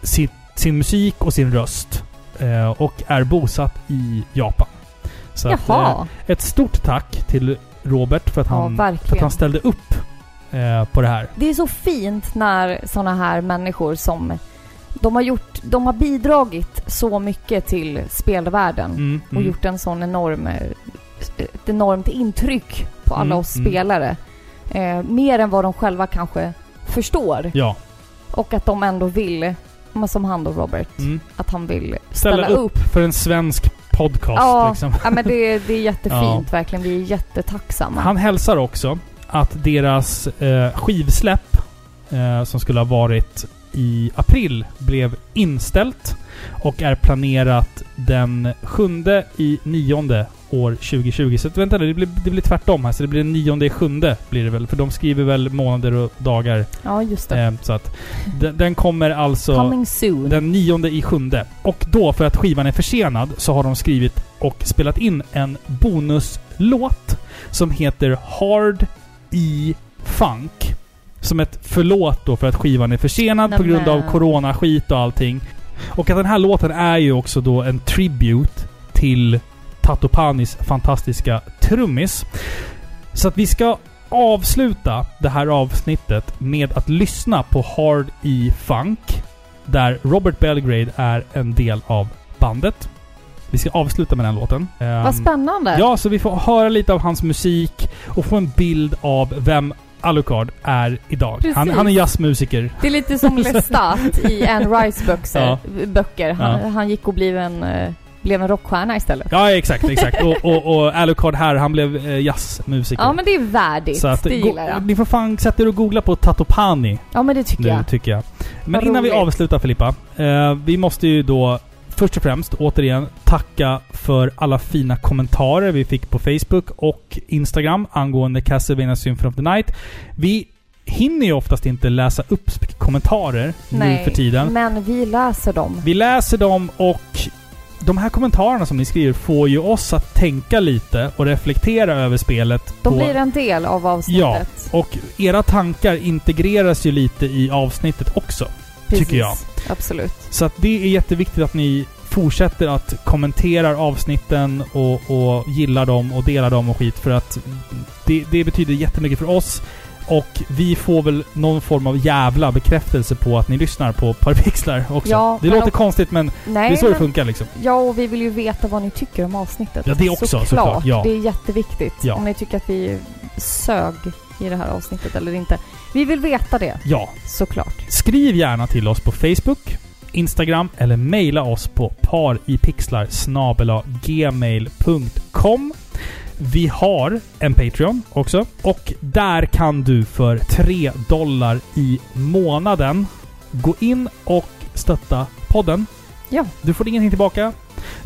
sin, sin musik och sin röst. Eh, och är bosatt i Japan. Så att, eh, Jaha. ett stort tack till Robert för att Ja, han, för att han ställde upp eh, på det här. Det är så fint när såna här människor som de har gjort, de har bidragit så mycket till spelvärlden Mm, och mm. gjort en sån enorm, eh, ett enormt intryck på alla Mm, oss mm. spelare. Eh, mer än vad de själva kanske förstår. Ja. Och att de ändå vill, som han då Robert, Mm. att han vill Ställa, ställa, upp, upp. för en svensk podcast. Ja, Liksom. ja men det, det är jättefint Ja. verkligen. Vi är jättetacksamma. Han hälsar också att deras eh, skivsläpp, eh, som skulle ha varit i april, blev inställt och är planerat den 7 i nionde år 2020. Så vänta det blir, det blir tvärtom här. Så det blir den nionde i sjunde blir det väl. För de skriver väl månader och dagar. Ja, just det. Eh, så att den, den kommer alltså... Soon. Den nionde i sjunde. Och då, för att skivan är försenad, så har de skrivit och spelat in en bonuslåt som heter Hard E Funk. Som ett förlåt då för att skivan är försenad på grund av coronaskit och allting. Och att den här låten är ju också då en tribute till Tatopanis fantastiska trummis. Så att vi ska avsluta det här avsnittet med att lyssna på Hard E Funk. Där Robert Belgrade är en del av bandet. Vi ska avsluta med den låten. Ehm, Vad spännande. Ja, så vi får höra lite av hans musik och få en bild av vem Alucard är idag. Han, han är jazzmusiker. Det är lite som Lestat i Anne Rice böcker. Ja. böcker. Han, Ja. han gick och blev en, eh, blev en rockstjärna istället. Ja, exakt, exakt. och, och, och Alucard här, han blev eh, jazzmusiker. Ja men det är värdigt. Så att, det gillar jag. Ni får fan sätta er och googla på Tatopani Ja men det tycker nu, jag. tycker jag. Men Vad innan vi roligt. avslutar Filippa. Eh, vi måste ju då först och främst återigen tacka för alla fina kommentarer vi fick på Facebook och Instagram angående Castlevania Symphony of the Night. Vi hinner ju oftast inte läsa upp kommentarer nu för tiden. men vi läser dem. Vi läser dem och de här kommentarerna som ni skriver får ju oss att tänka lite och reflektera över spelet. De på, blir en del av avsnittet. och era tankar integreras ju lite i avsnittet också. Tycker jag. Absolut. Så att det är jätteviktigt att ni fortsätter att kommentera avsnitten och, och gillar dem och delar dem och skit för att det, det betyder jättemycket för oss. Och vi får väl någon form av jävla bekräftelse på att ni lyssnar på Parpixlar också. Ja, det låter och- konstigt men Nej, det är så det men, funkar liksom. ja, och vi vill ju veta vad ni tycker om avsnittet. Ja, det också, såklart, ja. Det är jätteviktigt. Ja. Om ni tycker att vi sög i det här avsnittet eller inte. Vi vill veta det, Ja. såklart. Skriv gärna till oss på Facebook, Instagram eller mejla oss på paripixlar. Vi har en Patreon också och där kan du för 3 dollar i månaden gå in och stötta podden. Ja. Du får ingenting tillbaka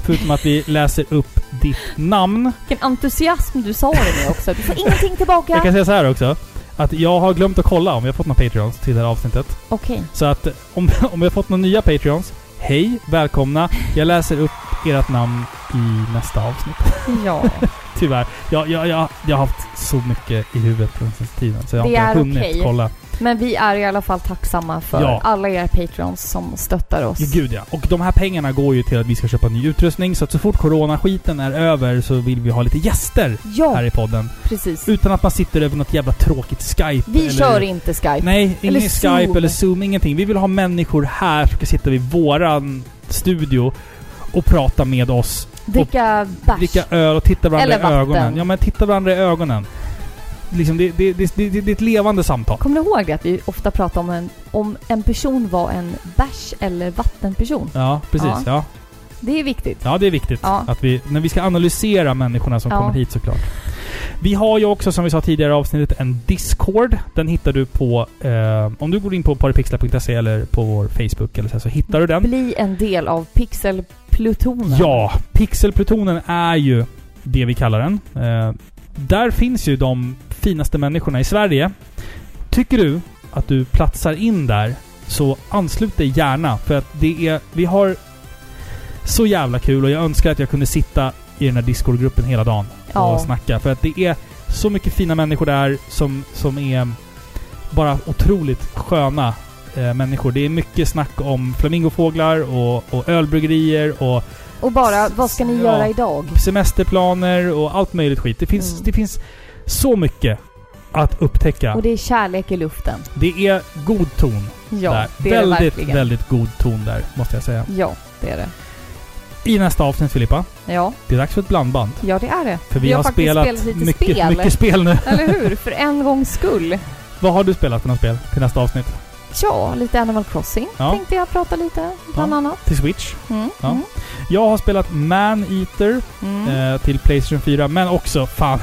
förutom att vi läser upp ditt namn. Vilken entusiasm du sa det med också. Du får ingenting tillbaka. Jag kan säga så här också. Att jag har glömt att kolla om vi har fått några Patreons till det här avsnittet. Okej. Så att om, om vi har fått några nya Patreons, hej, välkomna. Jag läser upp ert namn i nästa avsnitt. Ja. Tyvärr. Jag, jag, jag, jag har haft så mycket i huvudet på den senaste tiden. Så jag har inte hunnit okej. kolla. Men vi är i alla fall tacksamma för Ja. alla er patrons som stöttar oss. Ja, gud ja. Och de här pengarna går ju till att vi ska köpa ny utrustning. Så att så fort coronaskiten är över så vill vi ha lite gäster här Ja, i podden. precis. Utan att man sitter över något jävla tråkigt Skype. Vi eller... kör inte Skype. Nej, ingen Eller Skype Zoom. eller Zoom, ingenting. Vi vill ha människor här som ska sitta vid våran studio och prata med oss. Dricka bärs. Dricka öl och titta varandra Eller i vatten. ögonen. Ja men titta varandra i ögonen. Liksom det, det, det, det, är ett levande samtal. Kommer du ihåg det att vi ofta pratar om en, om en person var en bärs eller vattenperson? Ja, precis. Ja. Ja. Det är viktigt. Ja, det är viktigt. Ja. Att vi, när vi ska analysera människorna som Ja. kommer hit såklart. Vi har ju också, som vi sa tidigare i avsnittet, en Discord. Den hittar du på... Eh, om du går in på paripixlar.se eller på vår Facebook eller så, så hittar du den. Bli en del av pixelplutonen. Ja, Pixelplutonen är ju det vi kallar den. Eh, där finns ju de finaste människorna i Sverige. Tycker du att du platsar in där, så anslut dig gärna. För att det är... Vi har så jävla kul och jag önskar att jag kunde sitta i den här Discord-gruppen hela dagen och Ja. snacka. För att det är så mycket fina människor där som, som är bara otroligt sköna eh, människor. Det är mycket snack om flamingofåglar och, och ölbryggerier och Och bara, vad ska ni Ja. göra idag? semesterplaner och allt möjligt skit. Det finns, Mm. det finns så mycket att upptäcka. Och det är kärlek i luften. Det är god ton Ja, där. det är det väldigt, verkligen. väldigt god ton där, måste jag säga. Ja, det är det. I nästa avsnitt Filippa, Ja, det är dags för ett blandband. ja det är det. För vi, har, faktiskt spelat, lite mycket, spel. mycket spel nu. Eller hur? För en gångs skull. Vad har du spelat för något spel till nästa avsnitt? Ja, lite Animal Crossing Ja. tänkte jag prata lite, bland Ja. annat. Till Switch. Mm. Ja. Mm. Jag har spelat Man Eater Mm. eh, till Playstation 4, men också fan...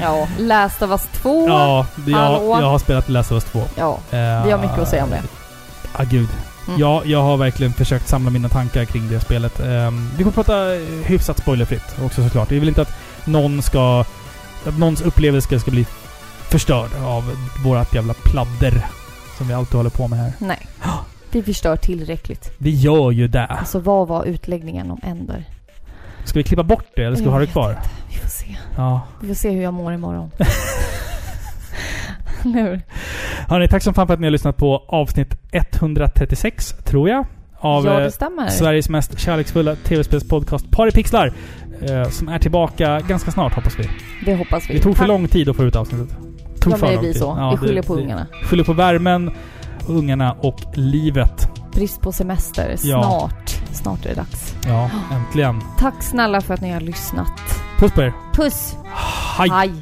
Ja, Last of Us 2. Ja, jag, Hallå? jag har spelat Last of Us 2. Ja, Eh, vi har mycket att säga om det. Ah, gud. Mm. Ja, jag har verkligen försökt samla mina tankar kring det spelet. Ehm, vi får prata eh, hyfsat spoilerfritt också såklart. Vi vill inte att någon ska... Att någons upplevelse ska bli förstörd av vårat jävla pladder. Som vi alltid håller på med här. Nej. Vi förstör tillräckligt. Vi gör ju det. Alltså vad var utläggningen om Ender? Ska vi klippa bort det eller ska vi ha det kvar? inte. Vi får se. Ja. Vi får se hur jag mår imorgon. Hur? Hörni, tack som fan för att ni har lyssnat på avsnitt 136, tror jag. Av ja, eh. Sveriges mest kärleksfulla tv-spelspodcast Paripixlar. Eh, som är tillbaka ganska snart hoppas vi. Det hoppas vi. Det tog för Tack. lång tid att få ut avsnittet. Tog Ja, för blir tid. så. Ja, vi skyller på det- ungarna. Skyller på värmen, ungarna och livet. Brist på semester. Ja. Snart. Snart är det dags. Ja, äntligen. Tack snälla för att ni har lyssnat. Puss på er. Puss! Hej! Hej.